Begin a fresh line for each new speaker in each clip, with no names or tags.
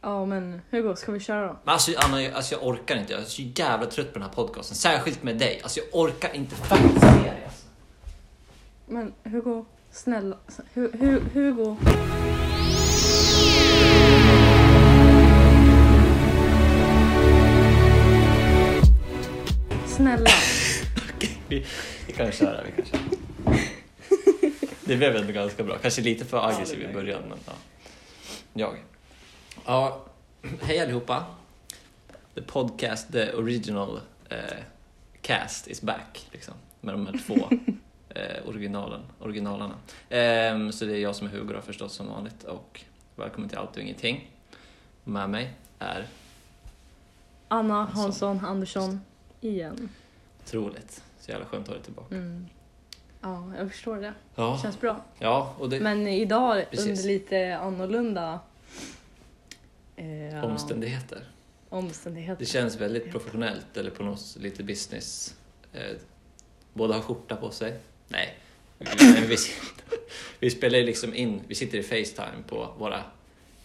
Ja men Hugo, ska vi köra då?
Men alltså, Anna, jag- alltså, jag orkar inte. Jag är så jävla trött på den här podcasten. Särskilt med dig. Alltså jag orkar inte faktiskt med dig. Alltså.
Men Hugo, snälla. Hu, hu, Hugo. Snälla.
Vi, vi kan köra, vi kan köra. Det blev ändå ganska bra. Kanske lite för aggressiv i början, men ja. Jag. Ja, hej allihopa. The podcast, the original eh, cast is back. Liksom, med de här två eh, originalen, originalarna. Ehm, så det är jag som är Hugo då, förstås som vanligt. Och välkommen till Allt och Ingenting. Med mig är
Anna Hansson Andersson igen.
otroligt. Så jävla skönt att ha dig tillbaka.
Mm. Ja, jag förstår det.
Ja,
Känns bra.
ja och det,
Men idag
Precis.
under lite annorlunda eh,
omständigheter.
omständigheter.
Det känns väldigt professionellt eller på något lite business. Eh, båda har skjorta på sig. Nej, vi, vi, vi spelar liksom in, vi sitter i Facetime på våra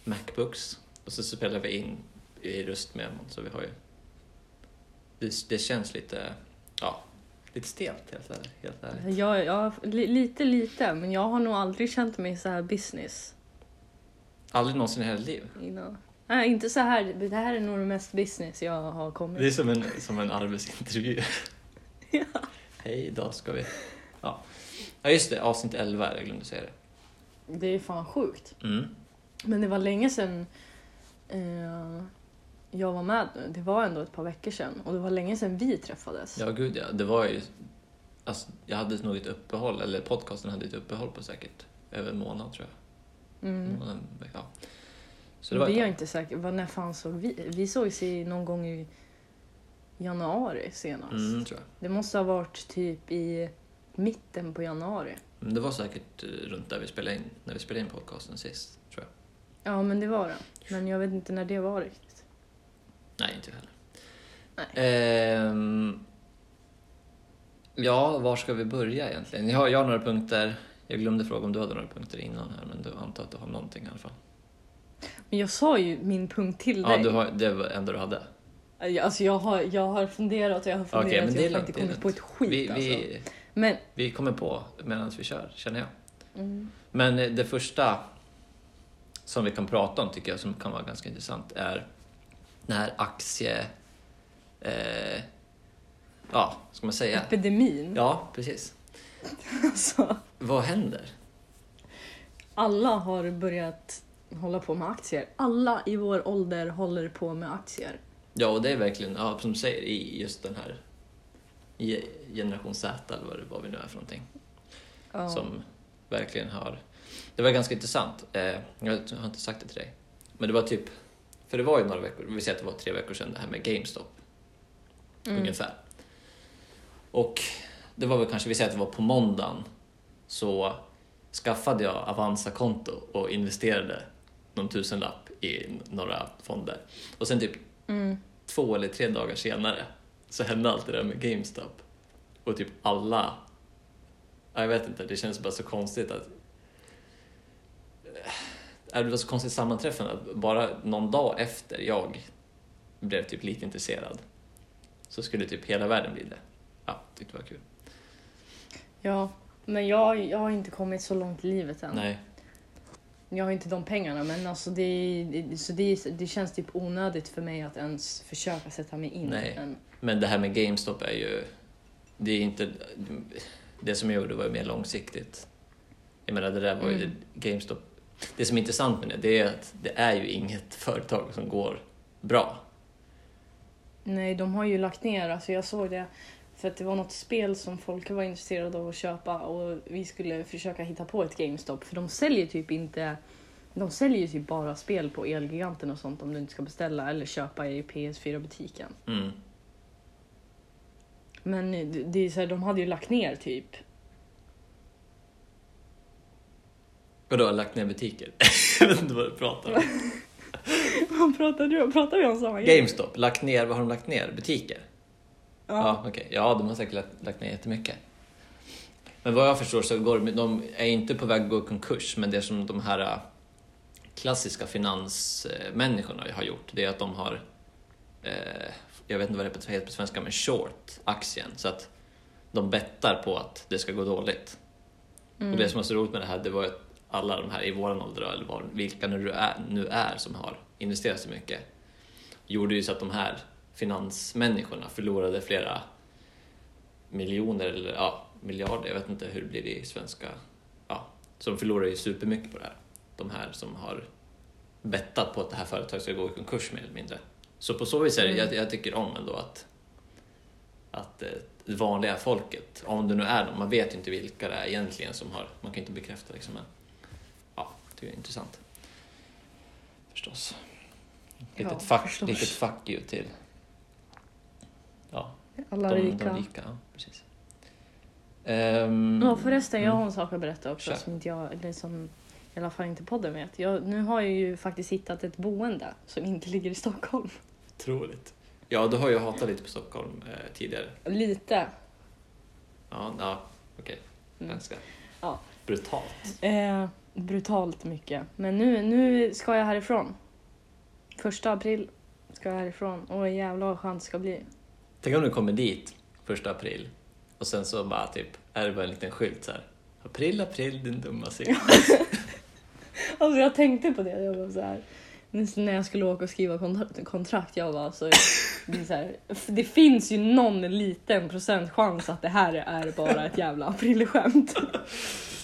Macbooks och så spelar vi in i röstmemon så vi har ju... Det, det känns lite, ja, lite stelt helt ärligt. Helt ärligt.
Ja, ja, li, lite lite, men jag har nog aldrig känt mig så här business
Aldrig någonsin i hela liv.
innan. Nej, inte så här. Det här är nog det mest business jag har
Det är
kommit.
som en, som en arbetsintervju.
Ja.
Hej, idag ska vi... Ja. ja, just det. Avsnitt 11 är det, jag glömde säga det.
Det är fan sjukt.
Mm.
Men det var länge sedan eh, jag var med nu. Det var ändå ett par veckor sedan och det var länge sedan vi träffades.
Ja, gud ja. Det var ju... Alltså, jag hade nog ett uppehåll, eller podcasten hade ett uppehåll på säkert över en månad tror jag.
Mm.
Månad, ja. Så det var
vi är inte säkra. Vad när fan såg vi? Vi sågs i någon gång i januari senast.
Mm, tror jag.
Det måste ha varit typ i mitten på januari.
Men det var säkert eh, runt där vi spelade in, när vi spelade in podcasten sist, tror jag.
Ja, men det var det. Men jag vet inte när det var riktigt.
Nej, inte jag heller. Ehm, ja, var ska vi börja egentligen? Jag har, jag har några punkter. Jag glömde fråga om du hade några punkter innan här, men du antar att du har någonting i alla fall.
Men jag sa ju min punkt till
Ja,
dig.
du har, det var det enda du hade.
Alltså jag har, jag har funderat och jag har funderat.
Okej, men det
jag har inte kommit på ett skit
Vi,
alltså.
vi,
Men...
vi kommer på medan vi kör, känner jag.
Mm.
Men eh, det första som vi kan prata om tycker jag som kan vara ganska intressant är den här aktie... Eh, ja, ska man säga?
Epidemin.
Ja, precis.
Alltså,
Vad händer?
alla har börjat hålla på med aktier. Alla i vår ålder håller på med aktier.
Ja, och det är verkligen, ja, som du säger, i just den här i generation Z eller vad vi nu är för någonting.
Ja.
Som verkligen har... Det var ganska intressant. Eh, jag har inte sagt det till dig. Men det var typ... För det var ju några veckor, vi säger att det var tre veckor sedan det här med GameStop.
Mm.
ungefär. Och det var väl kanske, vi säger att det var på måndagen, så skaffade jag Avanza-konto och investerade någon tusenlapp i några fonder. Och sen typ
Mm.
två eller tre dagar senare så hände allt det där med GameStop. Och typ alla... ja, Jag vet inte, det känns bara så konstigt att... Det var så konstigt sammanträffande att bara någon dag efter jag blev typ lite intresserad så skulle typ hela världen bli det. Ja, tyckte det var kul.
Ja, men jag, jag har inte kommit så långt i livet än.
Nej,
Jag har inte de pengarna, men alltså det, det, så det, det känns typ onödigt för mig att ens försöka sätta mig in
Nej.
än.
men det här med GameStop är ju... Det är inte... Det som jag gjorde var ju mer långsiktigt. Jag menar, det där var ju...
Mm.
GameStop... Det som är intressant med det, det är att det är ju inget företag som går bra.
Nej, de har ju lagt ner. Alltså jag såg det för att det var något spel som folk var intresserade av att köpa och vi skulle försöka hitta på ett GameStop för de säljer typ inte de säljer ju typ bara spel på Elgiganten och sånt om du inte ska beställa eller köpa i PS4-butiken.
Mm.
Men det- det är så här, de hade ju lagt ner typ.
Vadå, lagt ner butiker? jag vet inte vad du pratar om.
Vad pratar du om? Pratar vi om samma grej?
GameStop, lagt ner, vad har de lagt ner? Butiker? Ja,
Ja.
okej. Ja, de har säkert lagt, lagt ner jättemycket. Men vad jag förstår så går de, de är inte på väg att gå i konkurs, men det som de här... äh, klassiska finansmänniskorna har gjort, det är att de har, eh, jag vet inte vad det heter på svenska, men short aktien. Så att de bettar på att det ska gå dåligt.
Mm.
Och det som var så roligt med det här, det var att alla de här i våran ålder, eller var, vilka nu är, nu är som har investerat så mycket, gjorde ju så att de här finansmänniskorna förlorade flera miljoner eller ja, miljarder, jag vet inte hur det blir i svenska, ja, så de förlorar ju supermycket på det här. De här som har bettat på att det här företaget ska gå i konkurs mer eller mindre. Så på så vis är det,
Mm.
jag, jag tycker om ändå att, att eh, det vanliga folket, om det nu är de, man vet ju inte vilka det är egentligen som har, man kan inte bekräfta liksom, men det är intressant. Förstås. Litet,
Ja,
fuck,
förstås.
litet fuck you till ja,
Alla
de,
rika.
de rika. Ja, precis. Ehm,
Ja förresten, jag har en sak att berätta också
Kör.
som inte jag, eller som i alla fall inte podden vet. Jag, nu har jag ju faktiskt hittat ett boende som inte ligger i Stockholm.
Otroligt. Ja, du har ju hatat lite på Stockholm eh, tidigare.
Lite.
Ja, ja okej.
Mm.
Ganska
Ja.
brutalt.
Eh, brutalt mycket. Men nu, nu ska jag härifrån. Första april ska jag härifrån. Och jävlar vad skönt det ska bli.
Tänk om du kommer dit första april och sen så bara typ, är det bara en liten skylt så här. April, april, din dumma sill.
Alltså jag tänkte på det. Jag var så här, när jag skulle åka och skriva kontrakt, jag var så, det, så här, det finns ju någon liten procent chans att det här är bara ett jävla aprilskämt.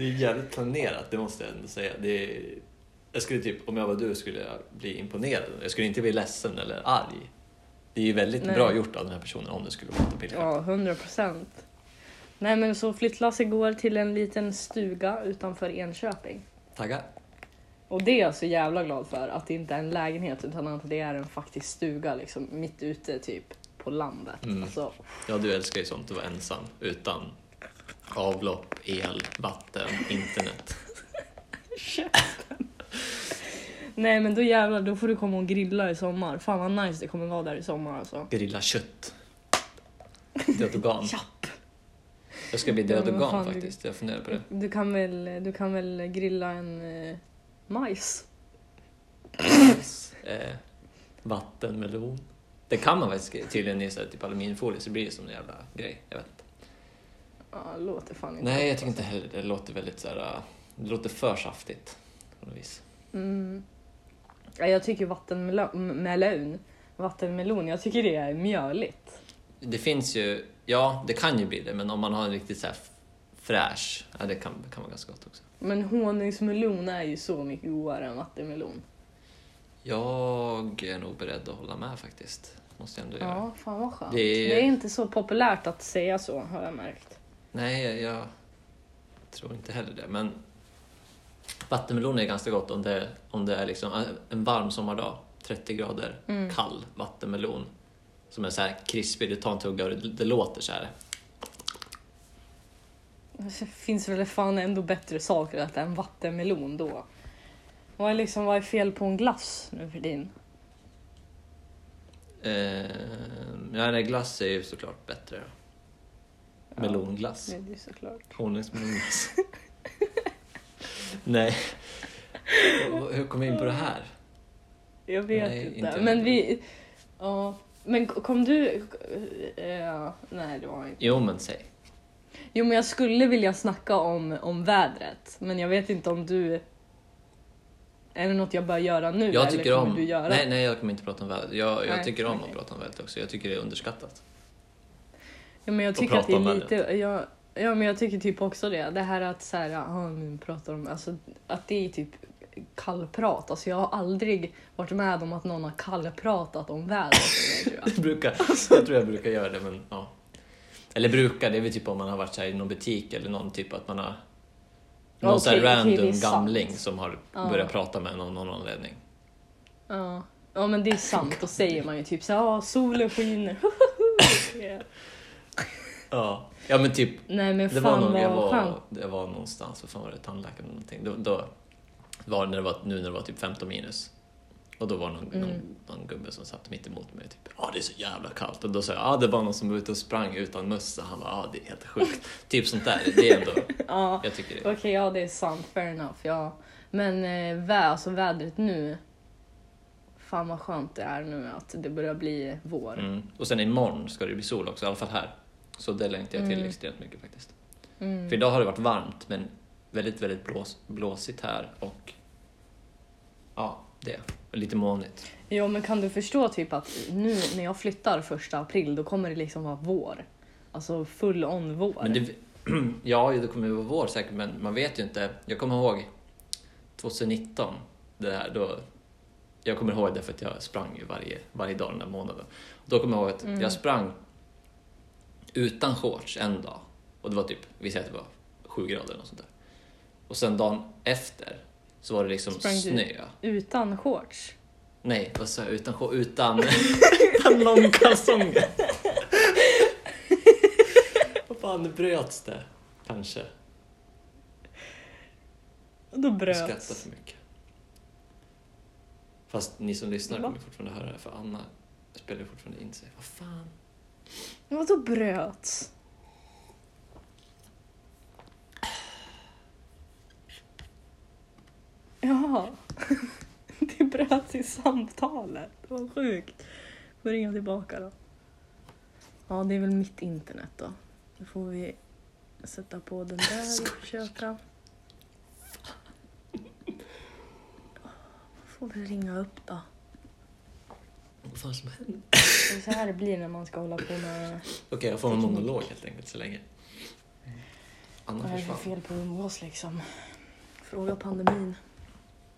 Det är jävligt planerat, det måste jag ändå säga. Det är, jag skulle typ, om jag var du skulle jag bli imponerad. Jag skulle inte bli ledsen eller arg. Det är ju väldigt
Nej.
bra gjort av den här personen om det skulle vara ett aprilskämt.
Ja, hundra procent. Nej men så flyttlass går till en liten stuga utanför Enköping.
Taggar?
Och det är jag så jävla glad för, att det inte är en lägenhet utan att det är en faktisk stuga liksom mitt ute typ på landet.
Mm.
Alltså,
Ja, du älskar ju sånt att vara ensam utan avlopp, el, vatten, internet.
Nej men då jävlar, då får du komma och grilla i sommar. Fan vad nice det kommer vara där i sommar alltså.
Grilla kött. Dödogan.
Japp.
Jag ska bli
Ja,
dödogan
vad fan, du-
faktiskt. Jag funderar på det.
Du kan väl, du kan väl grilla en eh, majs?
eh, vattenmelon. Det kan man faktiskt tydligen i typ aluminiumfolie så blir det som en jävla grej. Jag vet inte.
Ja, det låter fan inte
Nej, jag tycker inte heller det. låter väldigt så här, det låter för saftigt på något vis.
Mm. Ja, jag tycker vattenmelon, vattenmelon, jag tycker det är mjöligt.
Det finns ju, ja det kan ju bli det, men om man har en riktigt så här fräsch, ja det kan, kan vara ganska gott också.
Men honungsmelon är ju så mycket godare än vattenmelon.
Jag är nog beredd att hålla med faktiskt. Måste jag ändå göra.
Ja, fan vad skönt.
Det är-
Det är inte så populärt att säga så har jag märkt.
Nej, jag, jag tror inte heller det. Men vattenmelon är ganska gott om det, om det är liksom en varm sommardag, 30 grader,
Mm.
kall vattenmelon. Som är så här krispig, du tar en tugga och det, det låter så här.
Det finns väl fan ändå bättre saker att äta än vattenmelon då. Vad är, liksom, vad är fel på en glass nu för din?
Eh, ja, nej, glass är ju såklart bättre. då.
Ja.
Melonglass.
Det är det såklart.
Honungsmelonglass. nej. Hur kom vi in på det här?
Jag vet
Nej,
inte.
inte
men vi... Ja. Men kom du... Ja, nej, det var inte.
Jo, men säg.
Jo, men jag skulle vilja snacka om, om vädret. Men jag vet inte om du... Är det något jag bör göra nu?
Jag
eller
tycker
kommer
om...
du göra?
Nej, nej, jag kommer inte prata om vädret. Jag, jag
Nej,
tycker om
okej.
att prata om vädret också. Jag tycker det är underskattat.
Ja, men jag tycker att det är lite... Jag, ja, men jag tycker typ också det. Det här att så här, ja, nu pratar om... Alltså, att det är typ kallprat. Alltså jag har aldrig varit med om att någon har kallpratat om vädret. jag.
Brukar, jag tror jag brukar göra det, men ja. Eller brukar, det är väl typ om man har varit så här i någon butik eller någon typ att man har någon
Okej,
så här random
sant.
gamling som har
Ja.
börjat prata med någon av någon anledning.
Ja. ja, men det är sant. Då säger man ju typ så här, solen skiner. Ja.
Ja. Ja men typ,
Nej men
det var nog, jag var,
skönt.
det var någonstans, vad fan var det, tandläkaren eller någonting. Då, då var det när det var, nu när det var typ 15 minus. Och då var det någon,
Mm.
någon, någon gubbe som satt mitt emot mig typ, ja det är så jävla kallt. Och då sa jag, ja det var någon som var ute och sprang utan mössa. Han bara, ja det är helt sjukt. typ sånt där, det är ändå,
Ja,
jag tycker det.
okej, ja det är sant. Fair enough. Ja. Men eh, vä alltså vädret nu. Fan vad skönt det är nu att det börjar bli vår.
Mm. Och sen imorgon ska det bli sol också, i alla fall här. Så det längtar jag till
Mm.
extremt mycket faktiskt.
Mm.
För idag har det varit varmt men väldigt, väldigt blås, blåsigt här och ja, det. Lite molnigt.
Ja men kan du förstå typ att nu när jag flyttar första april då kommer det liksom vara vår. Alltså full on vår.
Men det, ja, det kommer ju vara vår säkert, men man vet ju inte. Jag kommer ihåg 2019, det här, då, jag kommer ihåg det för att jag sprang varje, varje dag den här månaden. Då kommer jag ihåg att
Mm.
jag sprang utan shorts en dag. Och det var typ, vi säger att det var sju grader något sånt där. Och sen dagen efter så var det liksom
Sprang du?
snö.
Utan shorts.
Nej, vad sa jag? Utan, shorts- utan, utan långkalsonger. Vad fan, bröts det? Kanske.
Och då
Jag skrattar
bröts.
för mycket. Fast ni som lyssnar
Va?
kommer fortfarande höra det, för Anna spelar fortfarande in sig. Vad fan?
Vadå bröts? Jaha. Det bröts i samtalet. Det var sjukt. Får ringa tillbaka då. Ja, det är väl mitt internet då. Då får vi sätta på den där och försöka. Får vi ringa upp då.
Vad fan som händer?
Det är så här det blir när man ska hålla på med...
Okej, jag får en monolog helt enkelt så länge. Anna
Vad är det för fel på att umgås liksom? Fråga pandemin.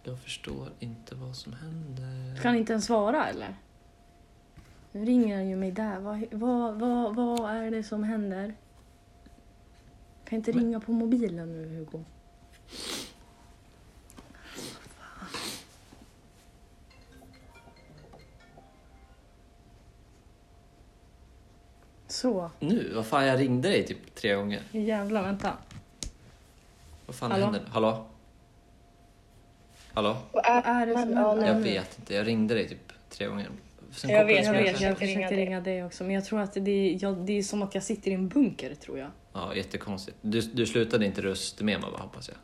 Jag förstår inte vad som händer.
Kan inte ens svara eller? Nu ringer han ju mig där. Vad, vad, vad, vad är det som händer? Kan inte
Men-
ringa på mobilen nu Hugo? Så,
Nu? Vad fan, jag ringde dig typ tre gånger.
jävlar vänta.
Vad fan
Hallå?
händer? Hallå? Hallå?
Vad är det som händer
Jag vet inte, jag ringde dig typ tre gånger. Sen
Jag vet,
Jag vet, jag försökte ringa dig också men jag tror att det är, jag, det är som att jag sitter i en bunker tror jag.
Ja, jättekonstigt. Du, du slutade inte röstmema va, hoppas jag?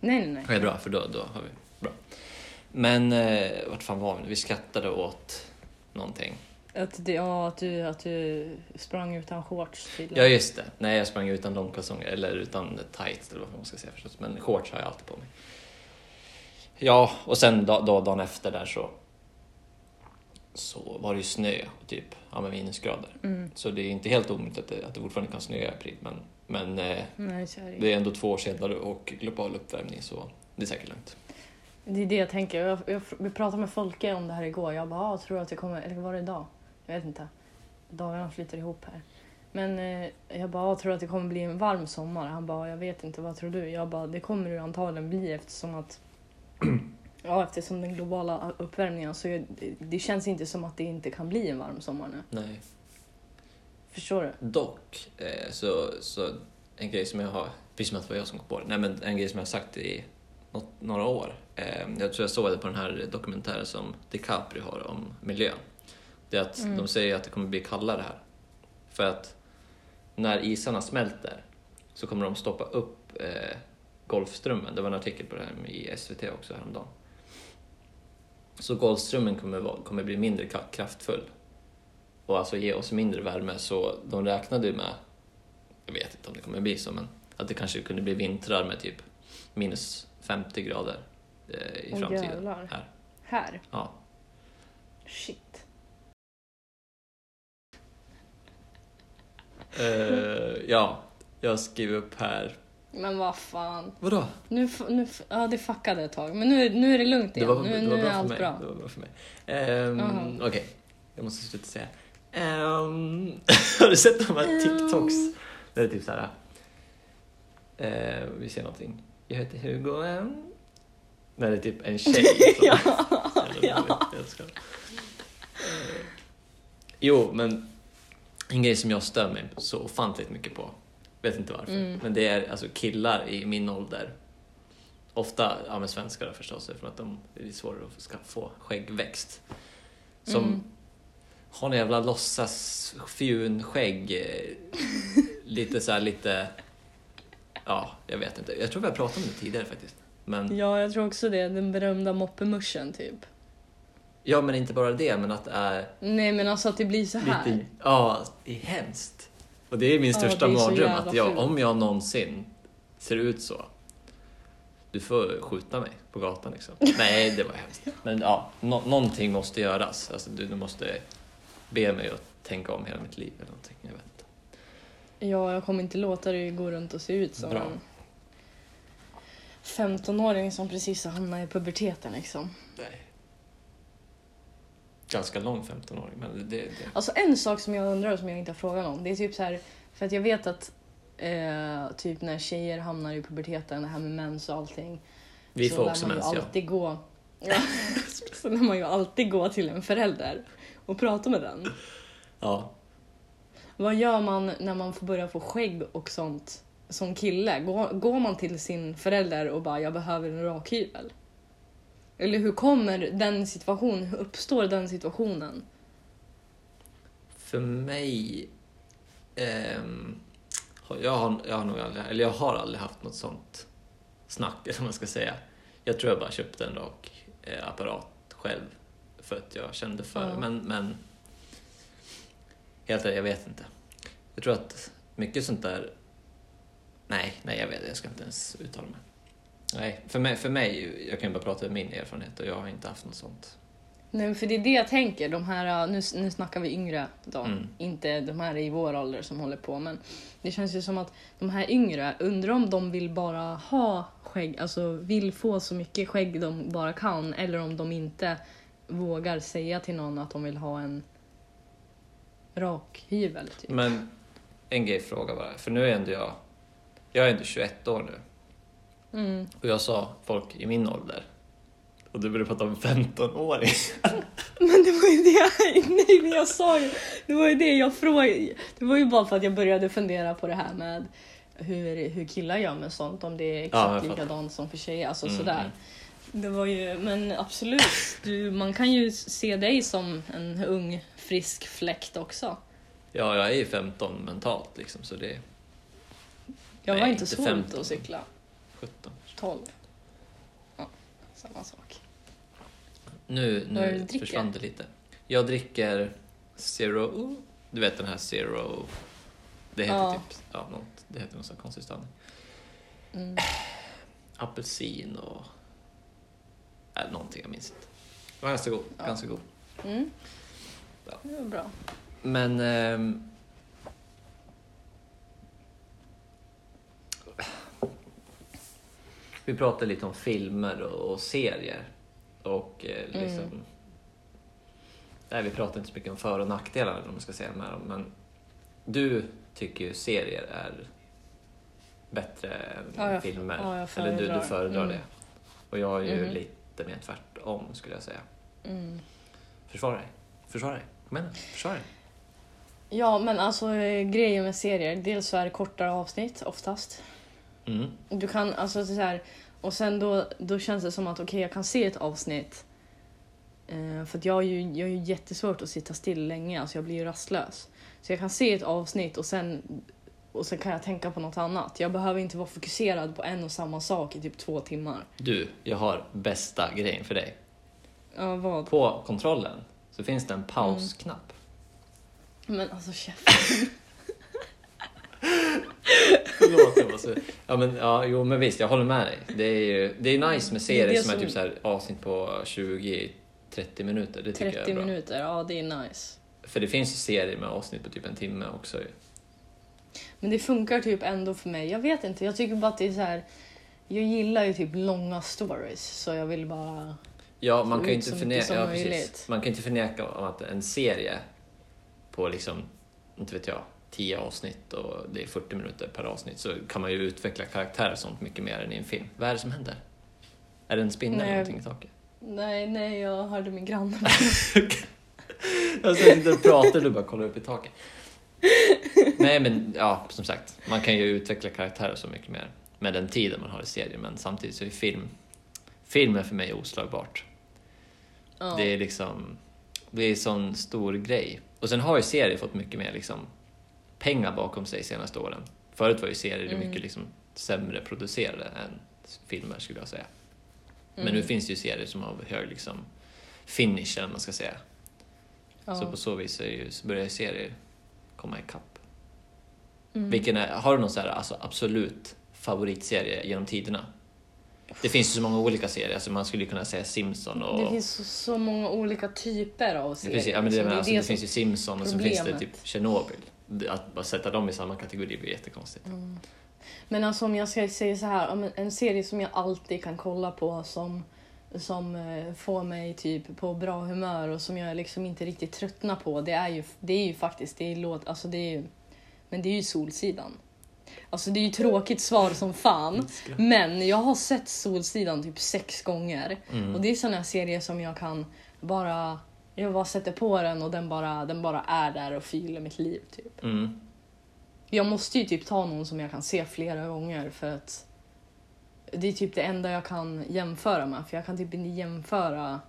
Nej nej nej.
Okej, bra, för då, då har vi... Bra. Men eh, vart fan var vi nu? Vi skrattade åt någonting.
Att, det, ja, att, du, att du sprang utan shorts
Ja,
tydligen.
just det. Nej, jag sprang utan långkalsonger, eller utan tights eller vad man ska säga förstås. Men shorts har jag alltid på mig. Ja, och sen då, då, dagen efter där så, så var det ju snö, typ ja, men minusgrader.
Mm.
Så det är inte helt omöjligt att det, att det fortfarande kan snöa i april. Men, men eh,
Nej, det.
det är ändå två år senare och global uppvärmning så det är säkert lugnt.
Det är det jag tänker. Jag, jag, vi pratade med Folke om det här igår. Jag bara, ah, tror att det kommer, eller var det idag? Jag vet inte. Dagarna flyter ihop här. Men eh, jag bara, tror att det kommer bli en varm sommar? Han bara, jag vet inte, vad tror du? Jag bara, det kommer det antagligen bli eftersom att Ja, eftersom den globala uppvärmningen så är, det, det känns inte som att det inte kan bli en varm sommar nu.
Nej.
Förstår du?
Dock, eh, så, så en grej som jag har, precis som att det var jag som kom på det, nej men en grej som jag har sagt i något, några år, eh, jag tror jag såg det på den här dokumentären som DiCaprio har om miljön. Det är att
Mm.
de säger att det kommer bli kallare här. För att när isarna smälter så kommer de stoppa upp eh, Golfströmmen. Det var en artikel på det här i SVT också häromdagen. Så Golfströmmen kommer, kommer bli mindre kraftfull och alltså ge oss mindre värme så de räknade med, jag vet inte om det kommer bli så, men att det kanske kunde bli vintrar med typ minus 50 grader eh, i
Åh,
framtiden.
jävlar.
Här.
Här?
Ja.
Shit.
Eh, ja, jag skriver upp här.
Men vad fan.
Vadå?
Nu, nu, ja, det fuckade ett tag. Men nu, nu är det lugnt
Det
igen.
var,
nu
det
nu
var
är
bra för
allt
mig.
bra.
Det var bra för mig. Ehm,
Jaha.
Okej, jag måste sluta säga. Ehm, har du sett de här TikToks? Det är typ så här. eh, vi ser någonting. Jag heter Hugo M. När det är typ en tjej. som-
Ja, ja.
jag ska. Eh, Jo, men en grej som jag stör mig så ofantligt mycket på, vet inte varför,
Mm.
men det är alltså killar i min ålder. Ofta, ja men svenskar förstås, för att de är svårare att ska få skäggväxt. Som
Mm.
har en jävla låtsas eh, Lite så här lite, ja, jag vet inte. Jag tror vi har pratat om det tidigare faktiskt. Men,
Ja, jag tror också det. Den berömda moppemuschen typ.
Ja, men inte bara det, men att det är
Nej men alltså att det blir så här.
lite... Ja, det är hemskt. Och det är min
Ja,
största
så
mardröm, att jag, om jag någonsin ser ut så, du får skjuta mig på gatan liksom. Nej, det var hemskt. Men ja, nå någonting måste göras. Alltså, du, du måste be mig att tänka om hela mitt liv eller någonting. Jag vet inte.
Ja, jag kommer inte låta dig gå runt och se ut som
Bra.
en 15-åring som precis har hamnat i puberteten liksom.
Nej. Ganska lång 15-åring, men det... det.
Alltså en sak som jag undrar och som jag inte har frågat om, det är typ så här, för att jag vet att eh, typ när tjejer hamnar i puberteten, det här med mens och allting.
Vi
så
får också mens, ja.
alltid gå. Ja, så lär man ju alltid gå till en förälder och prata med den.
Ja.
Vad gör man när man får börja få skägg och sånt som kille? Går, går man till sin förälder och bara jag behöver en rakhyvel? Eller hur kommer den situationen, hur uppstår den situationen?
För mig... ehm, jag, har, jag har nog aldrig, eller jag har aldrig haft något sånt snack, eller vad man ska säga. Jag tror jag bara köpte en rak eh, apparat själv för att jag kände för
Ja.
men, men helt ärligt, jag vet inte. Jag tror att mycket sånt där... Nej, nej jag vet jag ska inte ens uttala mig. Nej, för mig, för mig jag kan bara prata om min erfarenhet och jag har inte haft något sånt.
Nej, för det är det jag tänker. De här, nu, nu snackar vi yngre då.
Mm.
Inte de här i vår ålder som håller på. Men det känns ju som att de här yngre, undrar om de vill bara ha skägg, alltså vill få så mycket skägg de bara kan. Eller om de inte vågar säga till någon att de vill ha en rak hyvel. Typ.
Men en grej fråga bara, för nu är ändå jag, jag är ändå 21 år nu
Mm.
och jag sa folk i min ålder och du började prata om 15-åring.
Men det var ju det, nej men jag sa ju, det var ju det jag frågade. Det var ju bara för att jag började fundera på det här med hur, hur killar gör med sånt, om det är
Ja,
exakt
jag fattar.
likadant som för tjejer. Alltså
Mm,
sådär.
mm.
Det var ju, men absolut, du, man kan ju se dig som en ung frisk fläkt också.
Ja, jag är ju 15 mentalt liksom så det
Jag var
Nej,
inte så ute
15.
att cykla.
17.
12. Ja, samma sak.
Nu,
Vad är det du
nu
dricker?
försvann det lite. Jag dricker Zero, du vet den här Zero, det heter
Ja.
typ, ja, något, det heter någon sån konstig stavning.
Mm.
Apelsin och äh, någonting, jag minns inte. Det var ganska god.
Ja.
Ganska god.
Mm.
Ja.
Det var bra.
Men... ehm, vi pratade lite om filmer och, och serier. Och eh, liksom...
Mm.
Nej, vi pratade inte så mycket om för och nackdelar vad man ska säga med dem. Men du tycker ju serier är bättre än
Ja, jag-
filmer.
ja,
eller du, du
föredrar. Mm.
det. Och jag är ju
Mhm.
lite mer tvärtom skulle jag säga.
Mm.
Försvara dig. Försvara dig. Kom igen. Försvara dig.
Ja, men alltså eh, grejen med serier, dels så är det kortare avsnitt oftast.
Mm.
Du kan, alltså så här, och sen då, då känns det som att okej, jag kan se ett avsnitt. Eh, för jag har ju, jag har ju jättesvårt att sitta still länge, alltså jag blir ju rastlös. Så jag kan se ett avsnitt och sen, och sen kan jag tänka på något annat. Jag behöver inte vara fokuserad på en och samma sak i typ två timmar.
Du, jag har bästa grejen för dig.
Ja, vad?
På kontrollen så finns det en pausknapp.
Men alltså käften.
Förlåt, jag så... Ja, men, ja, jo, men visst, jag håller med dig. Det är ju det är nice med
Det är
serier
det
som är
som-
typ så här avsnitt på 20-30 minuter. Det tycker jag
30
är bra.
minuter, ja det är nice.
För det finns ju serier med avsnitt på typ en timme också ju.
Men det funkar typ ändå för mig. Jag vet inte, jag tycker bara att det är så här. Jag gillar ju typ långa stories så jag vill bara...
Ja, man kan ju inte förneka,
som
ja, precis. Man kan inte förneka om att en serie på liksom, inte vet jag, 10 avsnitt och det är 40 minuter per avsnitt så kan man ju utveckla karaktärer och sånt mycket mer än i en film. Vad är det som händer? Är det en spindel eller någonting i taket?
Nej, nej, jag hörde min granne.
Jag sitter och pratar och du bara kollar upp i taket. Nej men ja, som sagt, man kan ju utveckla karaktärer så mycket mer med den tiden man har i serien men samtidigt så är film, film är för mig oslagbart.
Ja.
Det är liksom, det är en sån stor grej. Och sen har ju serier fått mycket mer liksom pengar bakom sig senaste åren. Förut var ju serier
Mm.
mycket liksom sämre producerade än filmer skulle jag säga. Men
Mm.
nu finns det ju serier som har hög liksom, finish, eller man ska säga.
Ja.
Så på så vis är ju, så börjar serier komma ikapp.
Mm.
Vilken är, har du någon så här, alltså, absolut favoritserie genom tiderna? Det finns ju så många olika serier, alltså man skulle kunna säga Simpson och...
Det finns så, så många olika typer av
Det
serier.
finns, ju- ja, men det, men alltså, det
som-
finns ju Simpson och så finns det typ Tjernobyl. Att bara sätta dem i samma kategori blir jättekonstigt.
Mm. Men alltså om jag ska säga så här, en serie som jag alltid kan kolla på som, som eh, får mig typ på bra humör och som jag liksom inte riktigt tröttnar på, det är ju, det är ju faktiskt, det är låt, alltså det är ju, men det är ju Solsidan. Alltså det är ju tråkigt svar som fan, men jag har sett Solsidan typ sex gånger.
Mm.
Och det är såna serier som jag kan bara, jag bara sätter på den och den bara, den bara är där och fyller mitt liv typ.
Mm.
Jag måste ju typ ta någon som jag kan se flera gånger för att det är typ det enda jag kan jämföra med. För jag kan typ inte jämföra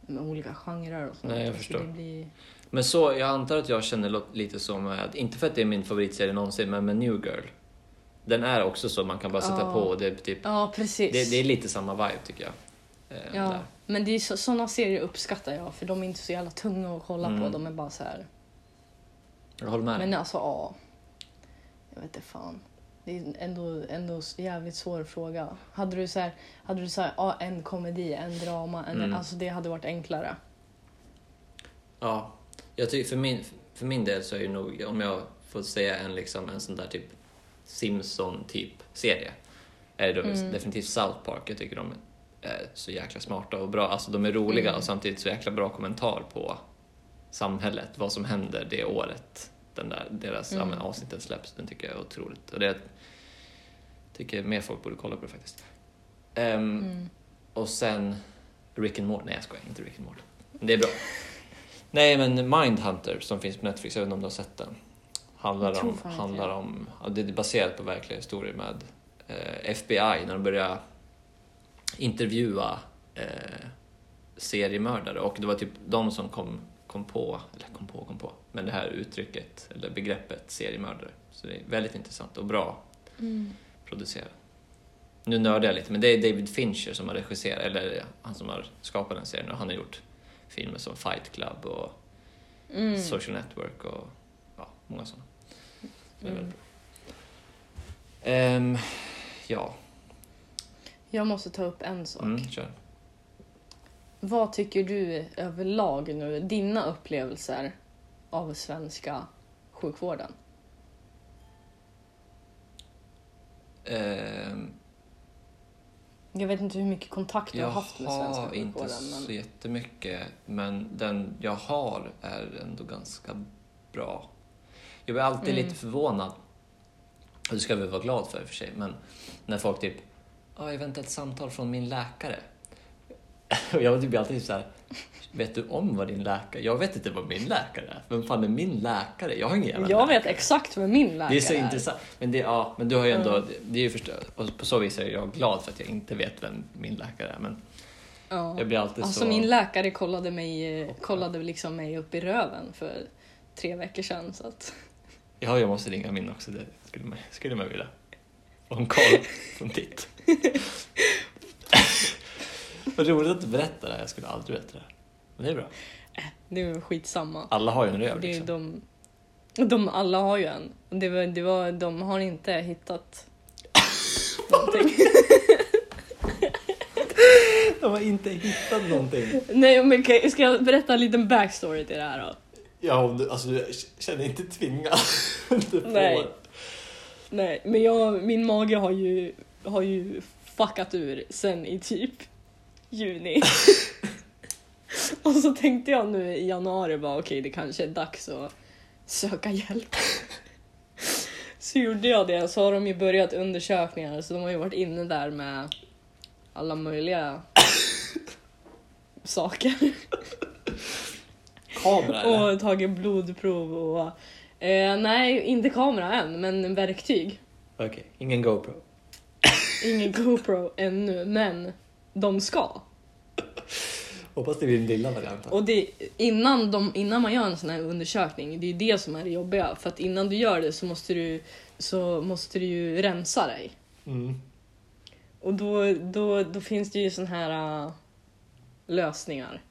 med olika genrer och sånt.
Nej, jag
Alltså,
förstår.
Det blir...
Men så, jag antar att jag känner lite som, med, inte för att det är min favoritserie någonsin, men med New Girl. Den är också så man kan bara sätta
Ja.
på och det är typ,
Ja, precis.
det, det är lite samma vibe tycker jag. Eh,
ja.
där.
Men det är så, såna serier uppskattar jag för de är inte så jävla tunga att kolla på.
Mm.
De är bara så här.
Jag håller med.
Men alltså, ja. Jag vet inte fan. Det är ändå, ändå jävligt svår fråga. Hade du så här, hade du så här, ja, en komedi, en drama, en,
Mm.
alltså det hade varit enklare.
Ja, jag tycker för min, för min del så är det nog, om jag får säga en, liksom, en sån där typ Simpson-typ serie, är det
Mm.
definitivt South Park. Jag tycker de är så jäkla smarta och bra. Alltså de är roliga
Mm.
och samtidigt så jäkla bra kommentar på samhället, vad som händer det året den där, deras
Mm.
ja, men, avsnittet släpps. Den tycker jag är otroligt. Och det tycker mer folk borde kolla på det faktiskt. Ehm,
Mm.
och sen Rick and Morty. Nej, jag skojar. Inte Rick and Morty. Det är bra. Nej, men Mindhunter som finns på Netflix, jag vet inte om du har sett den. Handlar om, handlar om det är baserat på verkliga historier med eh, FBI när de börjar intervjua eh, seriemördare och det var typ de som kom, kom på, eller kom på, kom på, men det här uttrycket eller begreppet seriemördare. Så det är väldigt intressant och bra
Mm.
producerad. Nu nördar jag lite, men det är David Fincher som har regisserat, eller han som har skapat den serien och han har gjort filmer som Fight Club och
Mm.
Social Network och ja, många sådana. Är
Mm.
Ehm, ja,
Jag måste ta upp en sak.
mm, kör.
Vad tycker du överlag nu, dina upplevelser av svenska sjukvården?
Ehm,
Jag vet inte hur mycket kontakt du
jag
har haft med svenska
har inte
sjukvården.
så
Men...
jättemycket, men den jag har är ändå ganska bra. Jag blir alltid
Mm.
lite förvånad, och det ska vi vara glad för i och för sig, men när folk typ Ja, jag väntar ett samtal från min läkare. Och jag typ alltid så här, vet du om vad din läkare... Jag vet inte vad min läkare är. Vem fan är min läkare? Jag har ingen jävla
Jag
läkare.
vet exakt vad min läkare
Det är så
är.
intressant. Men, det, ja, men du har ju ändå...
Mm.
Det är ju förstå, och på så vis är jag glad för att jag inte vet vem min läkare är. Men
Ja.
jag blir alltid
Alltså
så...
min läkare kollade mig, eh, kollade liksom mig upp i röven för tre veckor sedan. Så att...
Ja, jag måste ringa min också. Det skulle man, skulle man vilja. Och en koll från ditt. Vad roligt att du berättar det här. Jag skulle aldrig berätta det. Men det är bra.
Det är skitsamma.
Alla har ju en röv
Det är
liksom.
de, de alla har ju en. Det var, det var, de har inte hittat någonting.
De har inte hittat någonting.
Nej men kan- ska jag berätta en liten backstory till det här då?
Ja, om du, alltså du känner inte tvingad. Du får.
Nej. Nej, men jag, min mage har ju, har ju fuckat ur sen i typ juni. Och så tänkte jag nu i januari bara okej det kanske är dags att söka hjälp. Så gjorde jag det, så har de ju börjat undersökningar så de har ju varit inne där med alla möjliga saker.
Kamera eller?
Och tagit blodprov och... Eh, nej, inte kamera än, men verktyg.
Okej, ingen GoPro.
Ingen GoPro ännu, men de ska.
Hoppas det blir din lilla variant.
Och det, innan, de, innan man gör en sån här undersökning, det är det som är det jobbiga. För att innan du gör det så måste du, så måste du ju rensa dig.
Mm.
Och då, då, då finns det ju sån här uh, lösningar.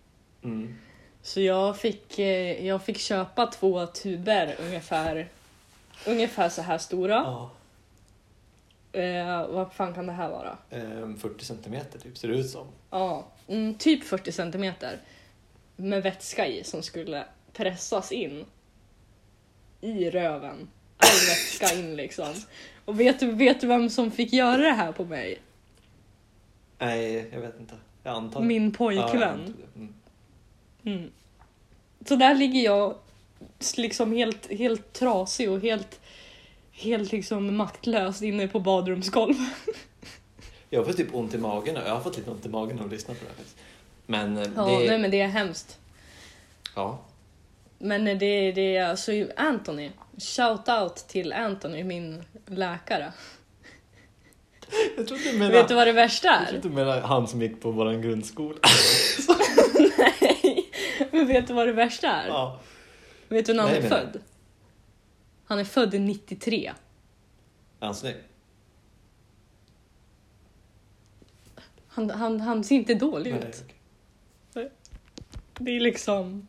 Mm.
Så jag fick, eh, jag fick köpa två tuber ungefär, ungefär så här stora.
Ja.
Eh, vad fan kan det här vara?
Ehm, 40 centimeter typ, ser det ut som.
Ja, mm, typ 40 centimeter. Med vätska i som skulle pressas in i röven. All vätska in liksom. Och vet du, vet du vem som fick göra det här på mig?
Nej, jag vet inte. Jag antar
Min
Ja,
pojkvän.
det. Mm.
Så där ligger jag liksom helt, helt trasig och helt, helt liksom maktlös inne på badrumsgolvet.
Jag får typ ont i magen. Jag har fått lite ont i magen av att lyssna på det här. Men eh,
Ja,
det...
nej men det är hemskt.
Ja.
Men det, det är alltså Anthony. Shout out till Anthony, min läkare.
Jag trodde du menade...
Vet du vad det värsta
Jag
är?
trodde du menade han som gick på vår grundskola.
Nej, men vet du vad det värsta är?
ja.
Vet du när han
Nej,
är
men-
född? Han är född 93.
Är han snygg?
Han, han, han ser inte dålig
Nej,
ut.
okej.
Det är liksom...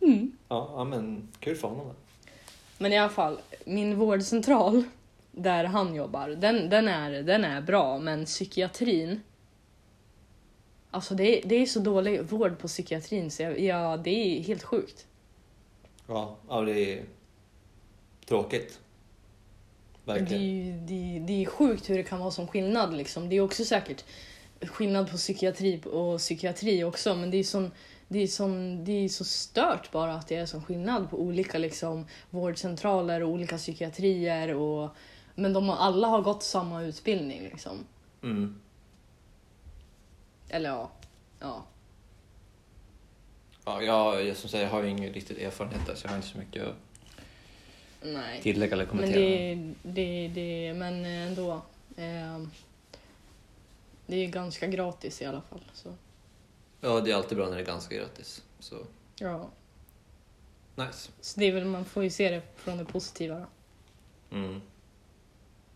Mm.
Ja, ja, men kul för honom då.
Men i alla fall, min vårdcentral där han jobbar, den, den, är, den är bra, men psykiatrin... Alltså det är, det är så dålig vård på psykiatrin så jag, ja, det är helt sjukt.
Ja, ja det är tråkigt.
Det är,
Verkligen.
det, det är sjukt hur det kan vara som skillnad. Liksom. Det är också säkert skillnad på psykiatri och psykiatri också, men det är, sån, det, är sån, det är så stört bara att det är sån skillnad på olika liksom, vårdcentraler och olika psykiatrier. Och, men de har, alla har gått samma utbildning. Liksom.
Mm.
Eller ja. ja.
Ja, jag, jag, som säger, jag har ju ingen riktigt erfarenhet där så jag har inte så mycket att
Nej.
tillägga eller
Men
kommentera.
det, det, det, men ändå. Eh, det är ganska gratis i alla fall. Så,
Ja, det är alltid bra när det är ganska gratis. Så,
ja.
nice.
Så det är väl, man får ju se det från det positiva då.
Mm.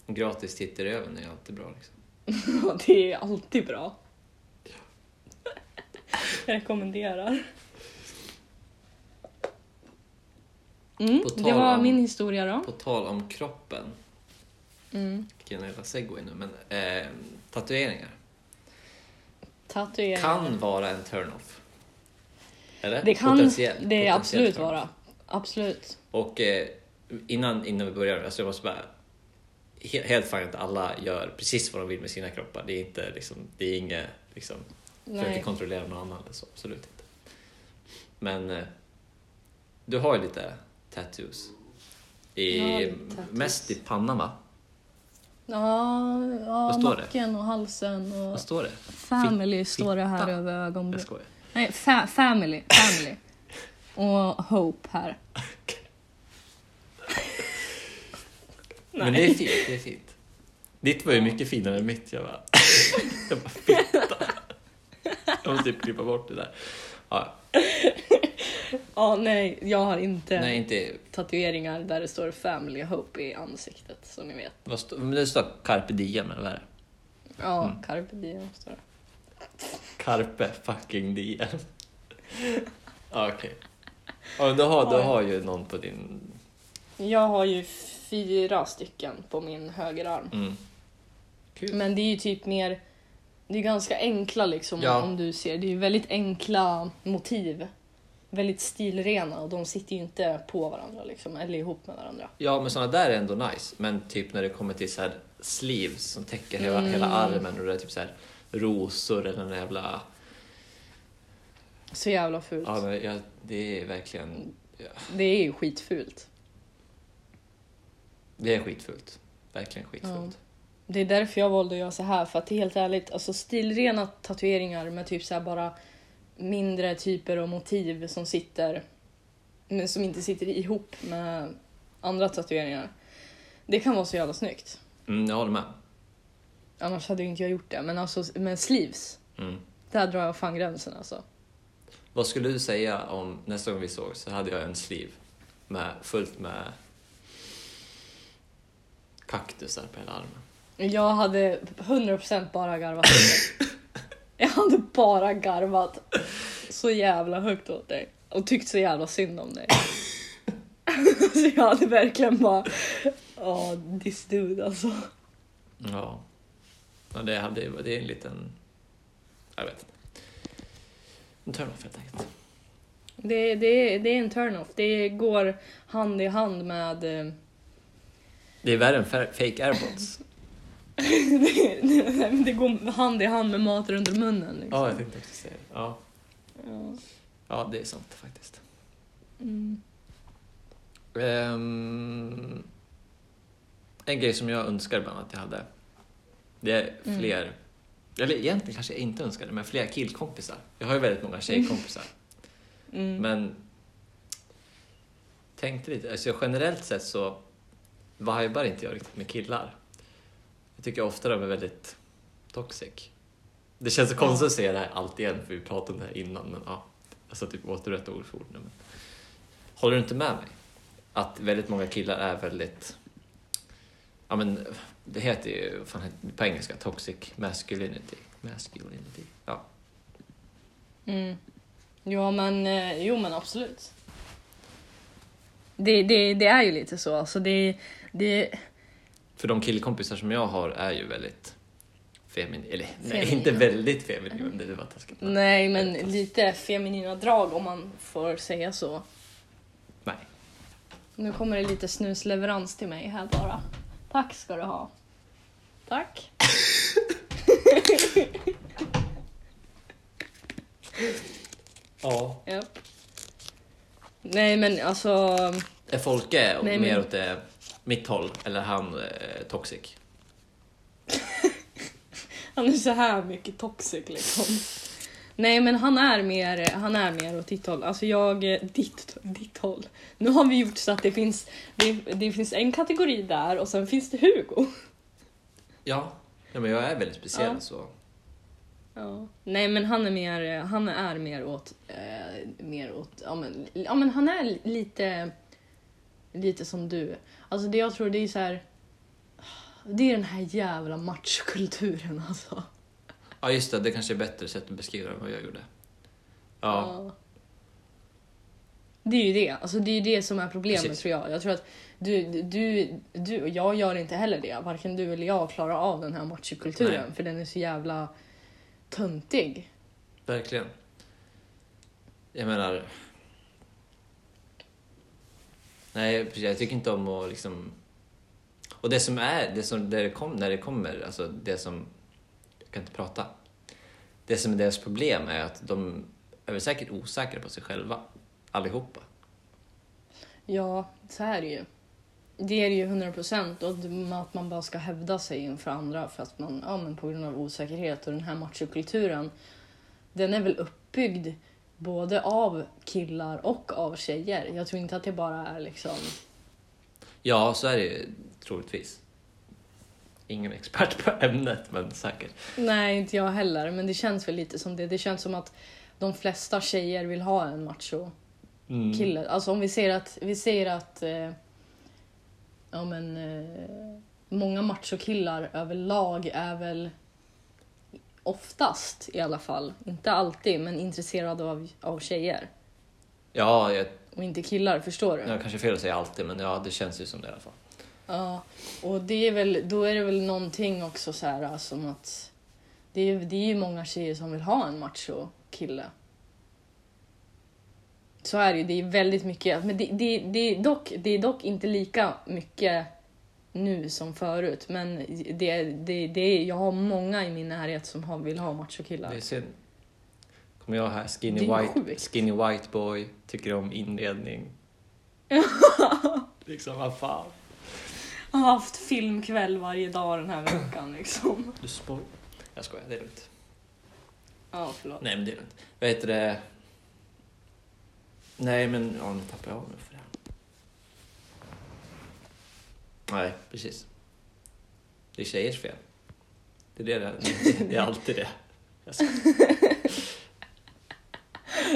Gratis titt i röven är alltid bra liksom.
Ja, det är alltid bra. Jag rekommenderar. Mm, det var
om-
min historia då.
På tal om kroppen,
Mm.
vilken jävla segway nu, men eh, tatueringar
Tatueringar.
kan vara en turn-off. Eller?
det kan
Potentiell-
det
potentiell
absolut
turn-off.
vara. Absolut.
Och eh, innan, innan vi börjar, alltså jag måste bara... he- Helt fint att alla gör precis vad de vill med sina kroppar. Det är inte liksom, det är inget liksom, försöker
Nej.
kontrollera någon annan eller så, absolut inte. Men eh, du har ju lite tattoos. I,
Jag tattoos.
Mest i pannan va?
Ja, ja
Vad står det?
nacken och halsen och
Vad står det?
family står det här
fitta.
över
Jag
ögonbrynet.
skojar.
Nej, fa- family. Family. och hope här.
Men det är fint, det är fint. Ditt var ju mycket finare än mitt. Jag bara, jag bara fitta. Jag måste typ klippa bort det där. Ja,
Ja, nej, jag har inte
nej, inte...
tatueringar där det står family hope i ansiktet, så ni vet.
Vad stå, men det står carpe diem eller vad är det?
Ja,
Mm.
carpe diem står det.
Carpe fucking diem. Okej. Ja, du, har, du har ju någon på din...
Jag har ju fyra stycken på min högerarm.
Mm.
Men det är ju typ mer... Det är ganska enkla liksom
Ja.
om du ser. Det är väldigt enkla motiv. Väldigt stilrena och de sitter ju inte på varandra liksom, eller ihop med varandra.
Ja, men såna där är ändå nice. Men typ när det kommer till så här sleeves som täcker hela,
Mm.
hela armen och det är typ så här rosor eller en jävla...
Så jävla fult.
Ja, men jag, det är verkligen... Ja,
Det är ju skitfult.
det är skitfullt. Verkligen skitfullt.
Det är därför jag valde att göra så här för att helt ärligt, alltså stilrena tatueringar med typ så här bara mindre typer och motiv som sitter men som inte sitter ihop med andra tatueringar. Det kan vara så jävla snyggt.
Mm, jag håller med.
Annars hade ju inte jag gjort det. Men alltså med sleeves,
Mm.
där drar jag fan gränsen alltså.
Vad skulle du säga om nästa gång vi såg så hade jag en sleeve med, fullt med kaktusar på hela armen.
Jag hade 100% bara garvat åt dig. Jag hade bara garvat så jävla högt åt dig. Och tyckt så jävla synd om dig. Så jag hade verkligen bara... Ja, this dude alltså.
Ja. ja det, hade, det är en liten... Jag vet inte. En turn-off helt enkelt.
Det, det, det är en turn-off. Det går hand i hand med... eh,
Det är värre än fa- fake airpods.
Det, det går hand i hand med mat runt munnen. Liksom.
Ja, jag tänkte också säga det. Ja.
Ja.
ja, det är sant faktiskt.
Mm.
Ehm, en grej som jag önskar ibland att jag hade. Det är
Mm.
fler, eller egentligen kanske jag inte önskade, men fler killkompisar. Jag har ju väldigt många tjejkompisar.
Mm.
Men tänkte lite, alltså generellt sett så vibar inte jag riktigt med killar. Jag tycker ofta de är väldigt toxic. Det känns så konstigt att säga det här allt igen, för vi pratade om det här innan, men ja. Alltså typ återrätta ord för ord. Men. Håller du inte med mig? Att väldigt många killar är väldigt, ja men det heter ju fan på engelska, toxic masculinity. Masculinity, ja.
Mm. Ja men, eh, jo men absolut. Det, det, det är ju lite så. Alltså det, det,
För de killkompisar som jag har är ju väldigt feminin, eller nej,
Feminina.
inte väldigt feminina, det var taskigt.
nej men lite feminina drag om man får säga så.
Nej.
Nu kommer det lite snusleverans till mig här bara. Tack ska du ha. Tack.
Ja.
Japp. Nej men alltså,
Är Folke
Nej,
mer
men-
åt det, mitt håll, eller han eh, toxic?
han är så här mycket toxic liksom. Nej men han är mer, han är mer åt ditt håll. Alltså jag, ditt, ditt håll. Nu har vi gjort så att det finns, det, det finns en kategori där och sen finns det Hugo.
Ja. ja men jag är väldigt speciell
Ja.
så.
Ja. Nej men han är mer, han är mer åt, eh, mer åt, ja men, ja men han är lite, lite som du. Alltså det jag tror det är så här. Det är den här jävla machokulturen alltså.
Ja just det, det kanske är bättre sätt att beskriva det än vad jag gjorde. Ja.
Ja. Det är ju det, alltså det är ju det som är problemet
Precis.
tror jag. Jag tror att du, du, du och jag gör inte heller det. Varken du eller jag klarar av den här machokulturen
Nej.
för den är så jävla töntig.
Verkligen. Jag menar... Nej, precis, jag tycker inte om att liksom... Och det som är, det som, där det kom, när det kommer, alltså det som... Jag kan inte prata. Det som är deras problem är att de är väl säkert osäkra på sig själva. Allihopa.
Ja, så är det ju. Det är det ju 100 procent. Och att man bara ska hävda sig inför andra för att man, ja, men på grund av osäkerhet och den här machokulturen. Den är väl uppbyggd både av killar och av tjejer. Jag tror inte att det bara är liksom...
Ja, så är det ju troligtvis. Ingen expert på ämnet, men säkert.
Nej, inte jag heller. Men det känns väl lite som det. Det känns som att de flesta tjejer vill ha en macho
Mm.
kille. Alltså om vi säger att, vi säger att eh, ja, men, eh, många machokillar överlag är väl oftast i alla fall, inte alltid, men intresserade av, av tjejer.
Ja, jag,
Och inte killar, förstår du?
jag kanske fel att säga alltid, men ja, det känns ju som det i alla fall.
Ja, och det är väl, då är det väl någonting också så här som att det är, det är ju många tjejer som vill ha en macho kille. Så är det ju, det är väldigt mycket, men det, det, det, är dock, det är dock inte lika mycket nu som förut. Men det, det, det är, jag har många i min närhet som har, vill ha machokillar.
Det är synd. Kommer jag här, skinny white,
sjukt.
skinny white boy, tycker om inredning. liksom, vad fan.
Jag har haft filmkväll varje dag den här veckan liksom.
Du spoj. Jag skojar, det är lugnt.
Ja, förlåt.
Nej, men det är lugnt. Vad heter det? Nej, men ja, nu tappar jag av mig för det. Nej, precis. Det är tjejers fel. Det är, det, det är, det är alltid det. Jag skojar.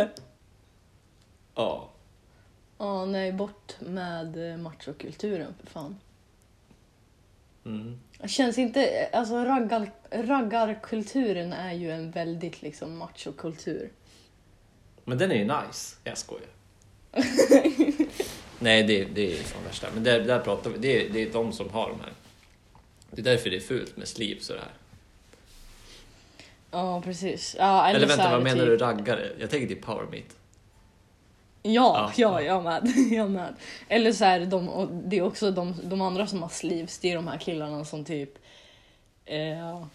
Ja.
Ja, nej, bort med eh, machokulturen för fan.
Mm.
Känns inte... Alltså raggar, raggarkulturen är ju en väldigt liksom machokultur.
Men den är ju nice. Jag skojar. Nej, det, det är fan värsta. Men där, där pratar vi. Det är, det är de som har de här. Det är därför det är fult med sleeves och det här.
Ja, precis. Ja, eller,
vänta, vad menar
typ-
du raggare? Jag tänker till power meet.
Ja,
Ja,
ja,
ja.
jag med. Jag med. Eller så här, de, och det är också de, de andra som har sleeves, det är de här killarna som typ... Eh,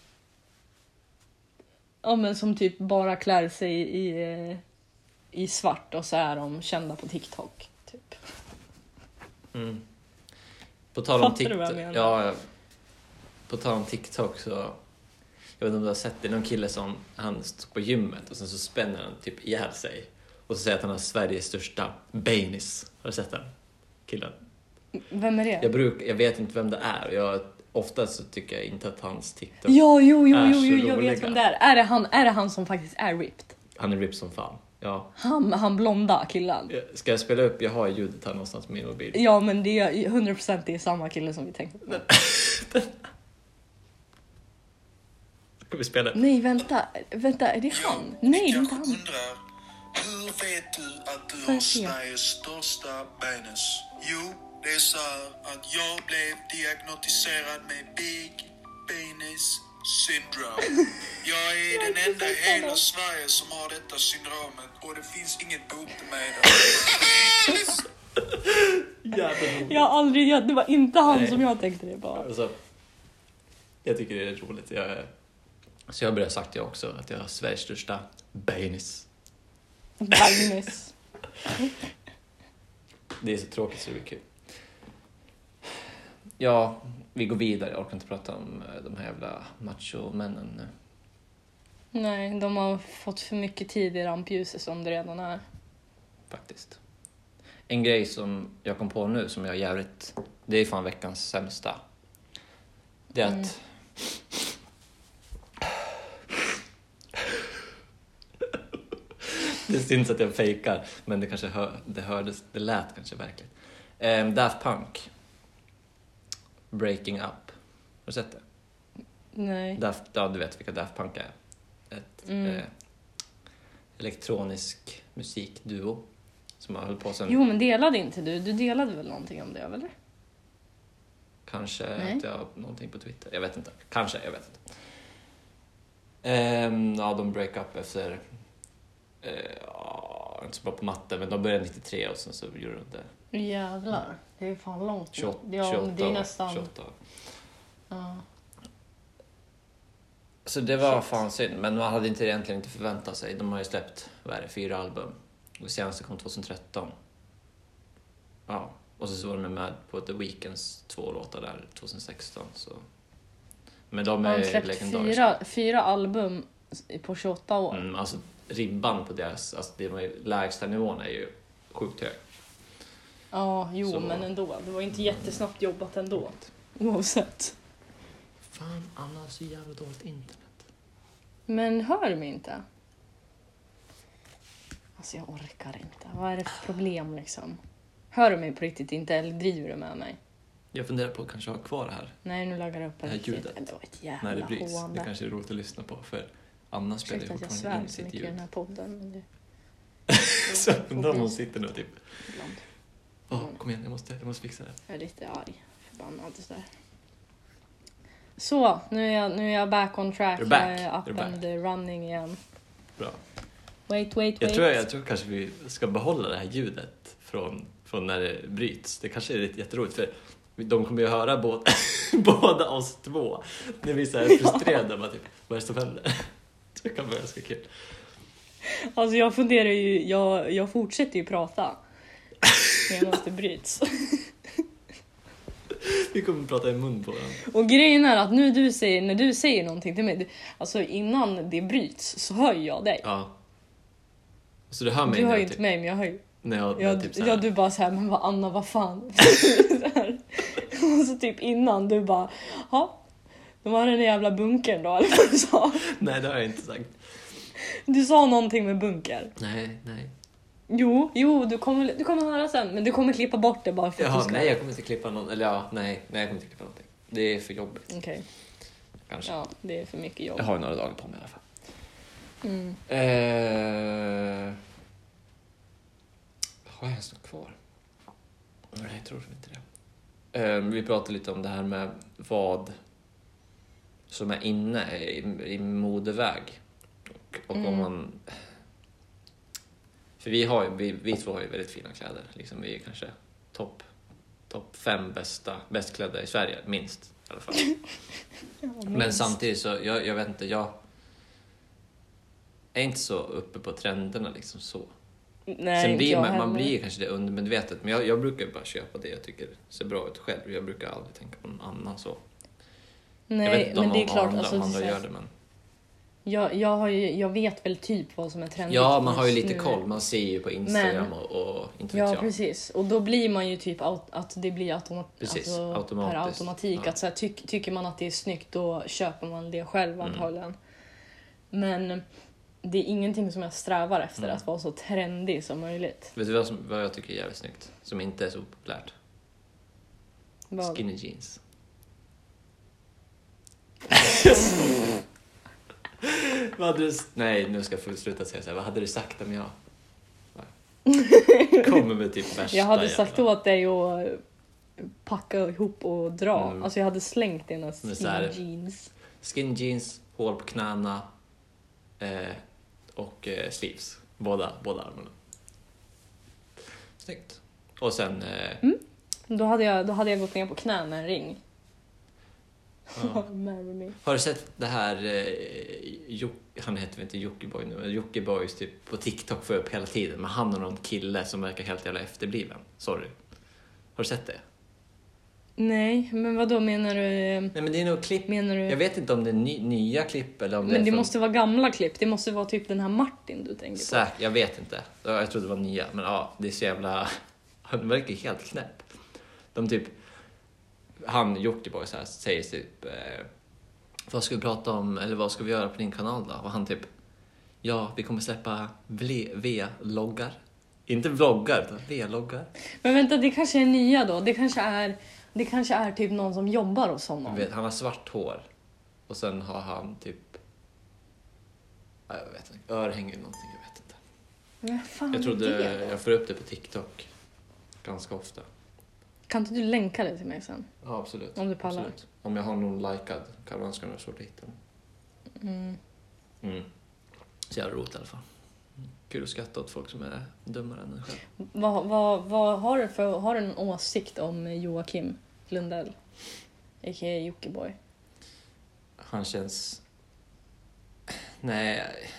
ja, men som typ bara klär sig i, eh, i svart och så är de kända på TikTok.
Mm. På tal om TikTok. Ja, på tal om TikTok så. Jag vet inte om du har sett det. Någon kille som han står på gymmet och sen så spänner han typ ihjäl sig. Och så säger att han har Sveriges största bainis. Har du sett den? Killen.
Vem är det?
Jag, bruk, jag vet inte vem det är. Jag, ofta så tycker jag inte att hans TikTok...
Ja, jo, jo,
är
jo,
så
jo jag vet vem det är. Är det han, är det han som faktiskt är ripped?
Han är rip som fan. Ja.
Han, han blonda killen.
Ska jag spela upp? Jag har ljudet här någonstans på min mobil.
Ja, men det är 100% det är samma kille som vi tänkte på.
Ska vi spela?
Nej, vänta. Vänta, är det han? Nej, det är inte han.
undrar, hur vet du att du har? Sveriges största penis? Jo, det är så här att jag blev diagnostiserad med Big Penis Syndrome. Jag är den enda i hela Sverige som har detta syndromet och det finns inget botemedel.
Jag har aldrig, jag, det var inte han
Nej.
som jag tänkte det på.
Alltså, jag tycker det är roligt. Jag, så jag börjar sagt det också, att jag har Sveriges största bainis.
Magnus.
Det är så tråkigt så det blir kul. Ja, vi går vidare. Jag orkar inte prata om eh, de här jävla macho-männen nu.
Nej, de har fått för mycket tid i rampljuset som det redan är.
Faktiskt. En grej som jag kom på nu som jag är jävligt... Det är fan veckans sämsta. Det är att...
Mm.
det syns att jag fejkar, men det kanske hör, det hördes, det lät kanske verkligt. Um, Daft Punk. Breaking Up. Har du sett det?
Nej.
Daft, ja, du vet vilka Daft Punk är. Ett
Mm.
eh, elektronisk musikduo som har hållit på sen
Jo, men delade inte du? Du delade väl någonting om det, eller?
Kanske
Nej.
att jag har någonting på Twitter. Jag vet inte. Kanske, jag vet inte. Ehm, ja, de break up efter... Uh, ja, inte så bra på matte, men de började 93 och sen så gjorde de det
Jävlar. Det är fan långt.
28,
ja,
28
det är nästan...
28 år.
Ja.
Så det var
Shit.
fan synd, men man hade inte egentligen inte förväntat sig. De har ju släppt, vad är det, fyra album. Och senaste kom 2013. Ja, och så var de med på The Weeknds två låtar där 2016. Så. Men de
Har
är
de släppt
legendariska.
fyra, fyra album på 28 år?
Mm, alltså ribban på deras, alltså det lägsta nivån är ju sjukt hög.
Ja, jo,
Så-
men ändå. Det var inte jättesnabbt jobbat ändå. Oavsett.
Fan, Anna har så jävla dåligt internet.
Men hör du mig inte? Alltså jag orkar inte. Vad är det för problem liksom? Hör du mig på riktigt inte eller driver du med mig?
Jag funderar på att kanske ha kvar det här
Nej, nu laggar det upp på
Det här
riktigt.
ljudet.
Det var ett jävla
när det bryts. Det
hånande.
kanske är roligt att lyssna på för Anna spelar ju
Ursäkta att jag
fortfarande
svär
in
så
sitt
mycket i den
ljud.
här podden. Men det,
Så undrar om hon sitter nu och typ,
ibland.
Åh kom igen jag måste, jag måste fixa det.
Jag är lite arg, förbannad sådär. Så, nu är, jag, nu är jag back on track.
You're back.
Jag är up
You're back.
and running igen.
Bra.
Wait, wait,
Jag
wait.
tror, jag tror kanske vi ska behålla det här ljudet från, från när det bryts. Det kanske är lite jätteroligt för de kommer ju höra båda, båda oss två när vi är så här frustrerade. Bara typ, vad är det som händer? Det kan vara ganska kul.
Alltså jag funderar ju, jag, jag fortsätter ju prata. Det bryts.
Vi kommer prata i mun på varandra.
Och grejen är att nu du säger, när du säger någonting till mig, du- alltså innan det bryts så hör ju jag dig.
Ja. Så du hör mig
Du hör
när
ju
jag
inte
typ,
mig men jag hör ju.
när jag,
Jag,
typ så här,
ja, du bara såhär, men vad Anna vad fan. Så här. och så typ innan du bara, ja. De har den där jävla bunkern då eller vad du sa.
Nej det har jag inte sagt.
Du sa någonting med bunker.
Nej, nej.
Jo, jo du kommer, du kommer höra sen men du kommer klippa bort det bara för att
Jaha,
du ska...
nej jag kommer inte klippa någon, eller ja, nej, nej jag kommer inte klippa någonting. Det är för jobbigt
Okej.
kanske.
Ja, det är för mycket jobb.
Jag har ju några dagar på mig i alla fall.
Mm.
Eh... Har jag ens något kvar? Nej, jag tror inte det. Eh, vi pratade lite om det här med vad som är inne i, i modeväg. Och, och om
Mm.
man... För vi, har vi, vi två har ju väldigt fina kläder. Liksom vi är kanske topp top fem bästa, bäst klädda i Sverige, minst i alla fall. Men samtidigt så, jag, jag vet inte, jag är inte så uppe på trenderna liksom så.
Nej,
Sen blir man, man blir kanske det undermedvetet, men jag, jag brukar bara köpa det jag tycker ser bra ut själv. Jag brukar aldrig tänka på någon annan så. jag vet
Nej,
inte
men
om,
det är
om
klart.
andra,
Alltså,
om andra gör det, men...
jag, jag, har ju, jag vet väl typ vad som är trendigt
Ja, man har ju lite
nu.
koll. Man ser ju på Instagram
Men-
och, och inte
Ja,
jag.
precis. Och då blir man ju typ aut- att det blir automat-
Precis,
alltså,
automatiskt.
per automatik.
Ja.
Att så här, tyck- tycker man att det är snyggt då köper man det själv
Mm.
antagligen. Men det är ingenting som jag strävar efter,
Mm.
att vara så trendig som möjligt.
Vet du vad, som, vad jag tycker är jävligt snyggt? Som inte är så populärt?
Vad-
Skinny jeans. vad hade du... Nej, nu ska jag sluta säga så här. Vad hade du sagt om jag... Kommer med typ värsta
Jag hade
jävla-
sagt åt dig att packa ihop och dra.
Mm.
Alltså jag hade slängt dina
så här-
jeans.
Skinny jeans, hål på knäna eh, och eh, sleeves. Båda, båda armarna. Snyggt. Och sen... Eh,
Mm. Då hade, jag, då hade jag gått ner på knä med en ring.
Ja.
Marry me.
Har du sett det här, eh, Jock, han heter väl inte Jockiboi nu, men Jockibois typ på TikTok får jag upp hela tiden, men han och någon kille som verkar helt jävla efterbliven. Sorry. Har du sett det?
Nej, men vad då menar du?
Nej men det är nog klipp,
Menar du?
jag vet inte om det är ny, nya klipp eller om det
Men
är
det
från...
måste vara gamla klipp. Det måste vara typ den här Martin du tänker på.
Säk, jag vet inte. Ja, Jag trodde det var nya, men ja, det är så jävla... Han verkar helt knäpp. De typ... Han, Jockiboi, så här, säger typ... Eh, vad ska vi prata om, eller vad ska vi göra på din kanal då? Och han typ... Ja, vi kommer släppa V-loggar. Inte vloggar, utan V-loggar.
Men vänta, det kanske är nya då? Det kanske är, det kanske är typ någon som jobbar hos honom?
vet, han har svart hår. Och sen har han typ... ja, Jag vet inte, örhänge eller någonting, jag vet inte.
Men fan
Jag trodde,
det då?
jag får upp det på TikTok ganska ofta.
Kan inte du länka det till mig sen?
Ja, absolut.
Om du pallar.
Absolut. Om jag har någon likad kan man ska nog svårt att hitta den.
Mm.
Mm. Så jävla roligt i alla fall. Kul att skratta åt folk som är dummare än en själv.
Vad, vad, vad har, du för, har du en åsikt om Joakim Lundell? A.k.a. Jockiboi.
Han känns... Nej...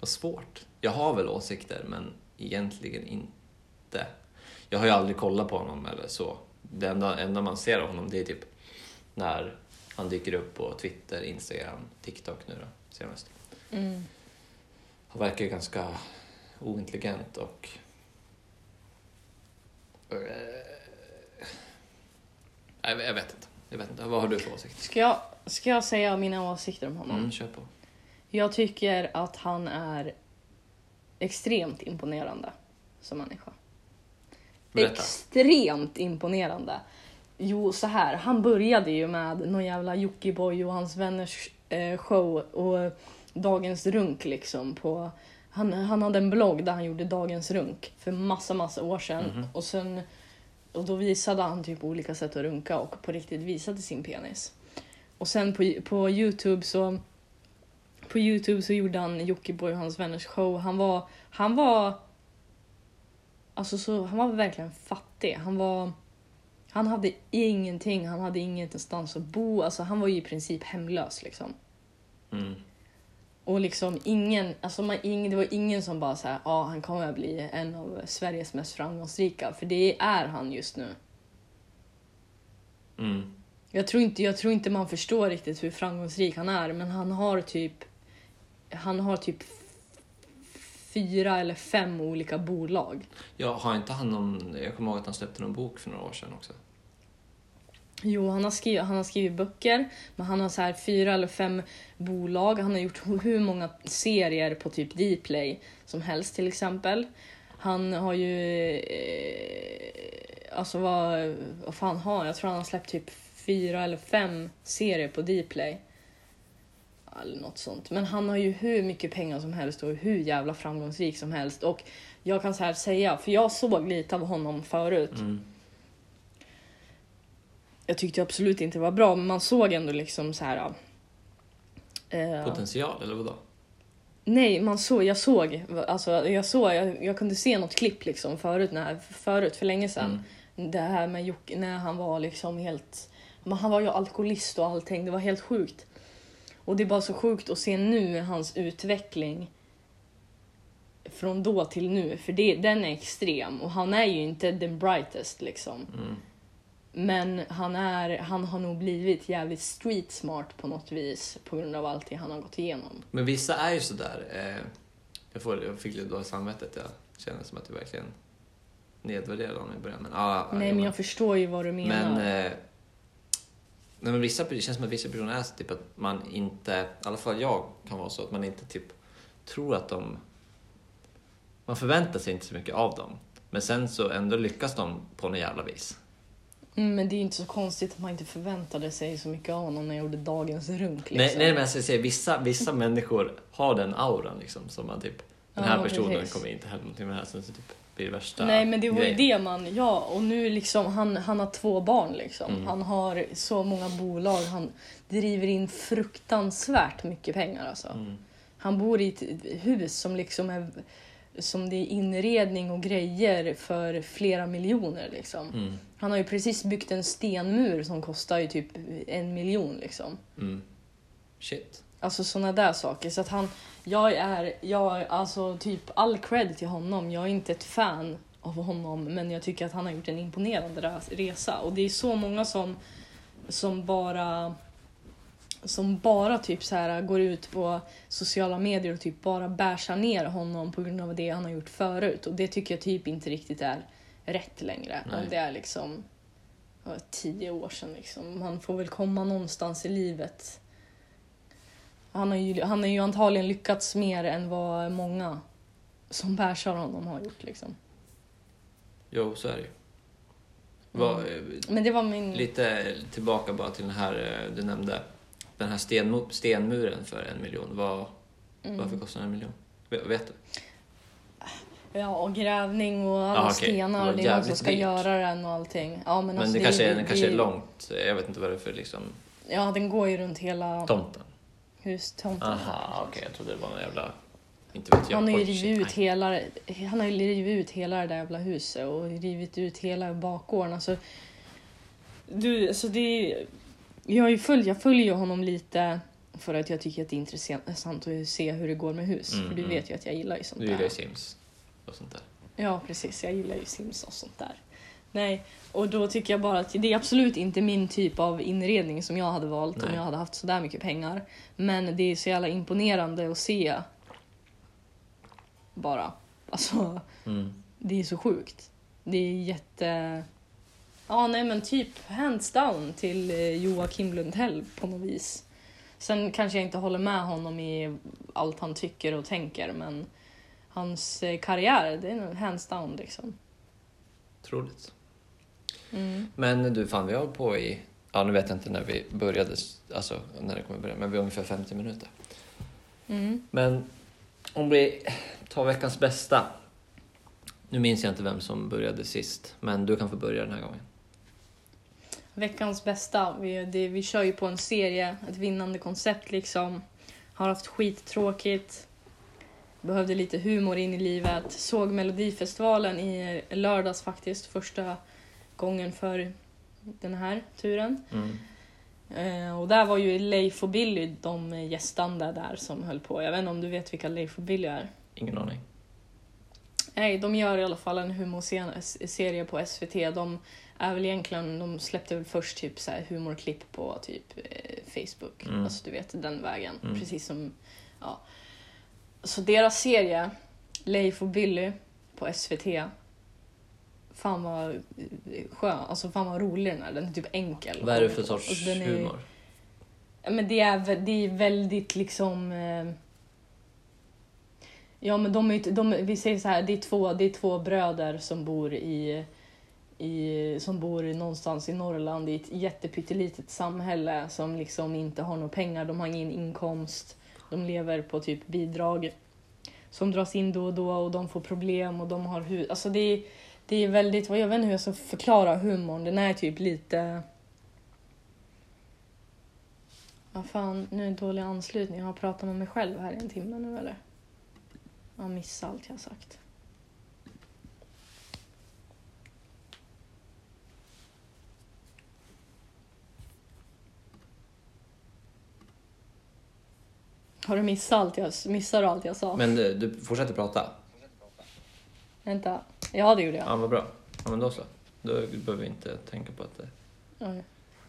Vad svårt. Jag har väl åsikter, men egentligen inte. Jag har ju aldrig kollat på honom eller så. Det enda, enda man ser av honom det är typ när han dyker upp på Twitter, Instagram, TikTok nu då senast.
Mm.
Han verkar ju ganska ointelligent och... Eh, Jag jag vet inte. Jag vet inte. Vad har du för åsikt?
Ska, jag, ska jag säga mina åsikter om honom?
Mm, kör på.
Jag tycker att han är extremt imponerande som människa.
Berätta.
Extremt imponerande. Jo, så här. Han började ju med någon jävla Jockiboi och hans vänners eh, show och Dagens Runk liksom på... Han, han hade en blogg där han gjorde Dagens Runk för massa, massa år sedan.
Mhm.
Och sen... Och då visade han typ olika sätt att runka och på riktigt visade sin penis. Och sen på, på Youtube så... På Youtube så gjorde han Jockiboi och hans vänners show. Han var... Han var... Alltså så, han var verkligen fattig. Han var... Han hade ingenting, han hade ingenstans att bo. Alltså han var ju i princip hemlös liksom.
Mm.
Och liksom ingen, alltså man, ing, det var ingen som bara såhär, ja han kommer att bli en av Sveriges mest framgångsrika. För det är han just nu.
Mm.
Jag tror, inte, jag tror inte man förstår riktigt hur framgångsrik han är, men han har typ... Han har typ fyra eller fem olika bolag.
Ja, har inte han någon... Jag kommer ihåg att han släppte någon bok för några år sedan också.
Jo, han har, skrivit, han har skrivit böcker, men han har så här fyra eller fem bolag. Han har gjort hur många serier på typ Dplay som helst till exempel. Han har ju... Eh, alltså vad, vad fan har han? Jag tror han har släppt typ fyra eller fem serier på Dplay. Eller något sånt. Men han har ju hur mycket pengar som helst och hur jävla framgångsrik som helst. Och jag kan så här säga, för jag såg lite av honom förut.
Mm.
Jag tyckte absolut inte det var bra, men man såg ändå liksom så här. eh,
Potential, eller vadå?
Nej, man såg, jag såg, alltså jag såg, jag, jag kunde se något klipp liksom förut, när, förut för länge sedan.
Mm.
Det här med Jocke, när han var liksom helt, men han var ju alkoholist och allting, det var helt sjukt. Och det är bara så sjukt att se nu hans utveckling från då till nu, för det, den är extrem och han är ju inte den brightest liksom.
Mm.
Men han, är, han har nog blivit jävligt street smart på något vis på grund av allt det han har gått igenom.
Men vissa är ju sådär. Eh, jag, får, jag fick lite dåligt samvetet. Jag känner som att jag verkligen nedvärderade honom i början. Men, ah,
Nej, men jag förstår ju vad du menar.
Men, eh, nej, men vissa, det känns som att vissa personer är så typ att man inte, i alla fall jag kan vara så, att man inte typ tror att de... Man förväntar sig inte så mycket av dem. Men sen så ändå lyckas de på något jävla vis.
Mm, men det är ju inte så konstigt att man inte förväntade sig så mycket av honom när jag gjorde dagens runk. Liksom.
Nej, nej men jag ska säga, vissa, vissa människor har den auran liksom. Som man typ, den här
Ja,
personen
precis.
kommer inte hända någonting med det här. Sen så typ blir värsta
Nej men det var ju det man, ja och nu liksom han, han har två barn liksom.
Mm.
Han har så många bolag, han driver in fruktansvärt mycket pengar alltså.
Mm.
Han bor i ett hus som liksom är som det är inredning och grejer för flera miljoner liksom.
Mm.
Han har ju precis byggt en stenmur som kostar ju typ en miljon liksom.
Mm. Shit.
Alltså såna där saker. Så att han, jag är, jag, alltså typ all cred till honom. Jag är inte ett fan av honom men jag tycker att han har gjort en imponerande res- resa. Och det är så många som, som bara som bara typ så här går ut på sociala medier och typ bara bärsar ner honom på grund av det han har gjort förut. Och det tycker jag typ inte riktigt är rätt längre.
Nej.
Om det är liksom tio år sedan liksom. Man får väl komma någonstans i livet. Han har ju, han har ju antagligen lyckats mer än vad många som bärsar honom har gjort liksom.
Jo, så är det ju. Vad, eh,
Men det var min...
Lite tillbaka bara till den här eh, du nämnde. Den här stenmo- stenmuren för en miljon. Vad,
Mm.
Varför kostar den en miljon? Vet, du?
Ja, och grävning och alla
Ah, okej.
stenar.
Det var
Det är någon som ska
dyrt.
göra den och allting. Ja, men,
Men
alltså,
det, kanske är,
det,
kanske är
det-
långt. Jag vet inte vad det är för liksom,
Ja, den går ju runt hela
tomten.
Hustomten.
Aha, okej. Jag trodde det var någon jävla... Inte vet jag.
Han har ju rivit ut hela, han har ju rivit ut hela det där jävla huset och rivit ut hela bakgården. Alltså, du, alltså det, jag, följt, jag följer honom lite för att jag tycker att det är intressant att se hur det går med hus.
Mm,
för du vet ju att jag gillar ju sånt
Du gillar
där.
ju Sims och sånt där.
Ja, precis. Jag gillar ju Sims och sånt där. Nej, och då tycker jag bara att det är absolut inte min typ av inredning som jag hade valt om
Nej.
jag hade haft sådär mycket pengar. Men det är så jävla imponerande att se. Bara. Alltså,
Mm.
det är så sjukt. Det är jätte... Ja, nej men typ hands down till eh, Joakim Lundell på något vis. Sen kanske jag inte håller med honom i allt han tycker och tänker, men hans eh, karriär, det är hands down liksom.
Troligt.
Mm.
Men du, fan vi har på i... Ja, nu vet jag inte när vi började, alltså när det kommer börja, men vi har ungefär 50 minuter.
Mm.
Men om vi tar veckans bästa. Nu minns jag inte vem som började sist, men du kan få börja den här gången.
Veckans bästa. Vi, det, vi kör ju på en serie, ett vinnande koncept liksom. Har haft skittråkigt. Behövde lite humor in i livet. Såg Melodifestivalen i lördags faktiskt. Första gången för den här turen.
Mm.
Eh, och där var ju Leif och Billy de gästande där som höll på. Jag vet inte om du vet vilka Leif och Billy är?
Ingen aning.
Nej, de gör i alla fall en humorserie på SVT. De är väl egentligen, de släppte väl först typ så här humorklipp på typ eh, Facebook.
Mm.
Alltså du vet den vägen.
Mm.
Precis som, ja. Så deras serie, Leif och Billy på SVT. Fan vad eh, skön, alltså fan vad rolig den är. Den är typ enkel.
Vad är det för sorts
Alltså, den är-
humor?
Men det är, det är väldigt liksom... Eh, ja, men de är, de, vi säger så här, det är, två, det är två bröder som bor i, i, som bor någonstans i Norrland i ett jättepyttelitet samhälle som liksom inte har några pengar, de har ingen inkomst, de lever på typ bidrag som dras in då och då och de får problem och de har hus. Alltså det är, det är väldigt, jag vet inte hur jag ska förklara humorn, den är typ lite... Vad fan, nu är det dålig anslutning. Jag har pratat med mig själv här i en timme nu eller? Jag har missat allt jag har sagt. Har du missat allt jag, missar allt jag sa?
Men du, du fortsätter prata?
Vänta. Ja, det gjorde jag.
Ja, vad bra. Ja, men då så. Då behöver vi inte tänka på att det...
Ja.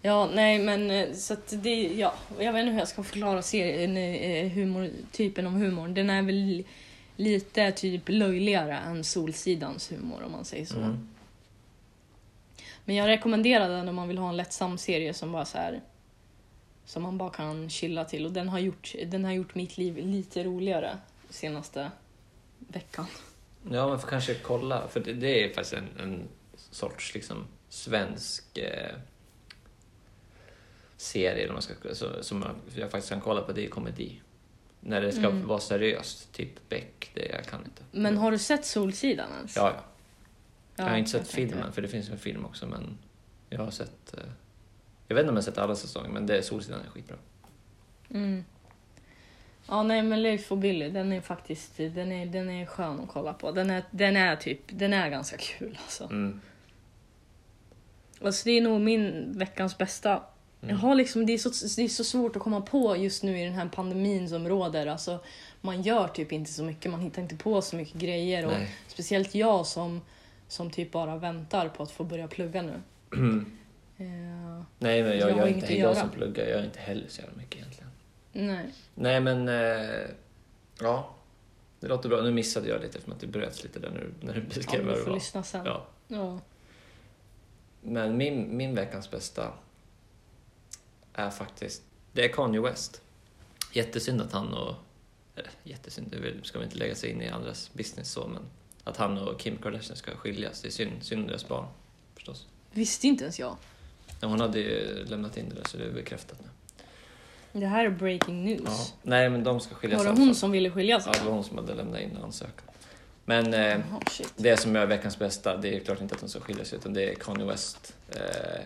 Ja, nej men eh, så att det, ja, jag vet inte hur jag ska förklara serien, eh, humor, typen av humor. Den är väl lite typ löjligare än Solsidans humor om man säger så.
Mm.
Men jag rekommenderar den om man vill ha en lättsam serie som bara så här som man bara kan chilla till och den har gjort, den har gjort mitt liv lite roligare senaste veckan.
Ja, man får kanske kolla, för det, det är faktiskt en, en sorts liksom svensk eh, serie eller man ska, så, som jag, jag faktiskt kan kolla på, det är komedi. När det ska
Mm.
vara seriöst, typ Beck, det jag kan inte.
Men har du sett Solsidan ens?
Ja, ja.
Ja,
jag har inte sett
tänkte det.
filmen, för det finns en film också, men jag har sett... Eh, jag vet inte om jag har sett alla säsonger, men det är Solsidan är skitbra.
Mm. Ja, nej men Leif och Billy, den är faktiskt den är, den är skön att kolla på. Den är, den är typ, den är ganska kul alltså.
Mm.
Alltså det är nog min veckans bästa.
Mm.
Jag har liksom, det, är så, det är så svårt att komma på just nu i den här pandemin som råder. Alltså, man gör typ inte så mycket, man hittar inte på så mycket grejer. Och
Nej.
speciellt jag som, som typ bara väntar på att få börja plugga nu. Eh,
Nej, men jag,
Jag
jag, inte jag som pluggar, jag är inte heller så jävla mycket egentligen.
Nej.
Nej, men... Eh, ja, det låter bra. Nu missade jag lite för att det bröts lite där när du, när du
Ja,
beskrev vad
du
det
får
var.
lyssna sen.
Ja.
Ja.
Men min, min veckans bästa är faktiskt... Det är Kanye West. Jättesynd att han och... Eller, jättesynd, det ska vi inte lägga sig in i andras business så, men att han och Kim Kardashian ska skiljas. Det är synd, synd om deras barn, förstås.
Visste inte ens jag.
Ja, hon hade ju lämnat in det där, så det är bekräftat nu.
Det här är breaking news.
Ja. Nej, men de ska skiljas
Var det hon
fall.
som ville skilja sig?
Ja, det var hon som hade lämnat in ansökan. Men eh,
shit.
det som är veckans bästa, det är klart inte att de ska skilja sig, utan det är Kanye West, eh,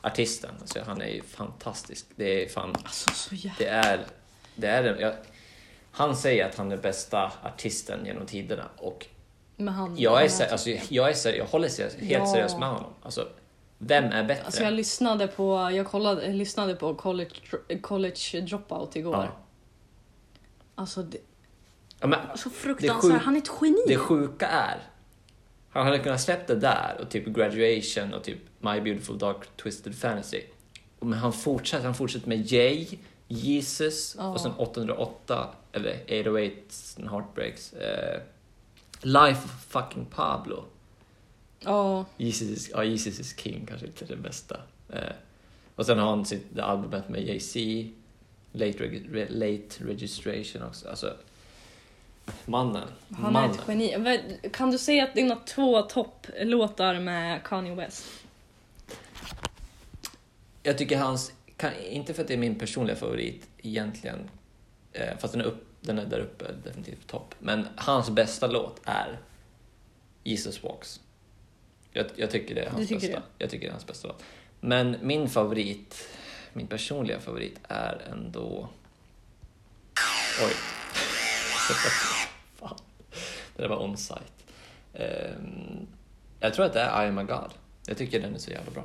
artisten. Alltså, han är ju fantastisk. Det är fan,
Alltså så jävla...
det är, det är jag, Han säger att han är bästa artisten genom tiderna och jag är,
typ-
alltså, jag, är jag håller helt
Ja.
seriöst med honom. Alltså, vem är bättre?
Alltså jag lyssnade på, jag kollade, jag lyssnade på college, college dropout igår.
ja.
Alltså det,
Ja, men,
så fruktansvärt.
sjuk-
Han är ett geni.
Det sjuka är, han hade kunnat släppa det där och typ Graduation och typ My Beautiful Dark Twisted Fantasy. Men han fortsätter, han fortsätter med Jay, Jesus
Ja.
och sen 808, eller 808 and Heartbreaks. Eh, Life of fucking Pablo.
Ja,
Jesus is, ja, Jesus is King kanske inte är det bästa. Eh, och sen har han sitt albumet med Jay-Z, Late, Reg- Re- Late Registration också. Alltså, mannen.
han
mannen.
är ett geni. Kan du säga att dina två topplåtar med Kanye West?
Jag tycker hans, kan, inte för att det är min personliga favorit egentligen, eh, fast den är, upp, den är där uppe, definitivt topp. Men hans bästa låt är Jesus Walks. Jag, jag tycker det är hans bästa.
det?
Jag tycker det är hans bästa låt. Men min favorit, min personliga favorit är ändå... Oj. Fan. Det där var on-site. Ehm, jag tror att det är I am a God. Jag tycker den är så jävla bra.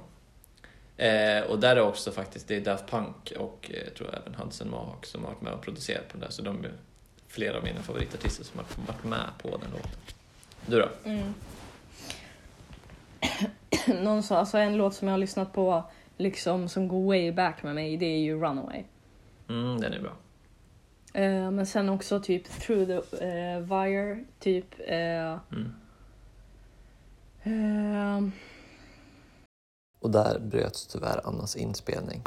Eh, och där är också faktiskt, det är Daft Punk och eh, jag tror även Hudson Mohawk som har varit med och producerat på den där. Så de är flera av mina favoritartister som har varit med på den låten. Du då?
Mm. Någon sa, alltså en låt som jag har lyssnat på liksom som går way back med mig, det är ju Runaway.
Mm, den är bra.
Eh, men sen också typ Through the eh, Wire, typ. eh,
Mm.
eh,
Och där bröts tyvärr Annas inspelning.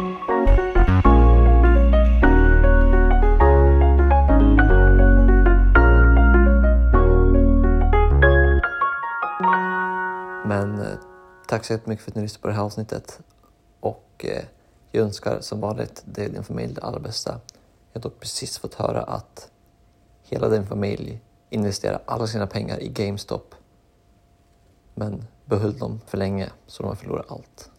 Tack så jättemycket för att ni lyssnade på det här avsnittet. Och eh, jag önskar som vanligt dig och din familj det allra bästa. Jag har dock precis fått höra att hela din familj investerar alla sina pengar i GameStop. Men behöll dem för länge så de har förlorat allt.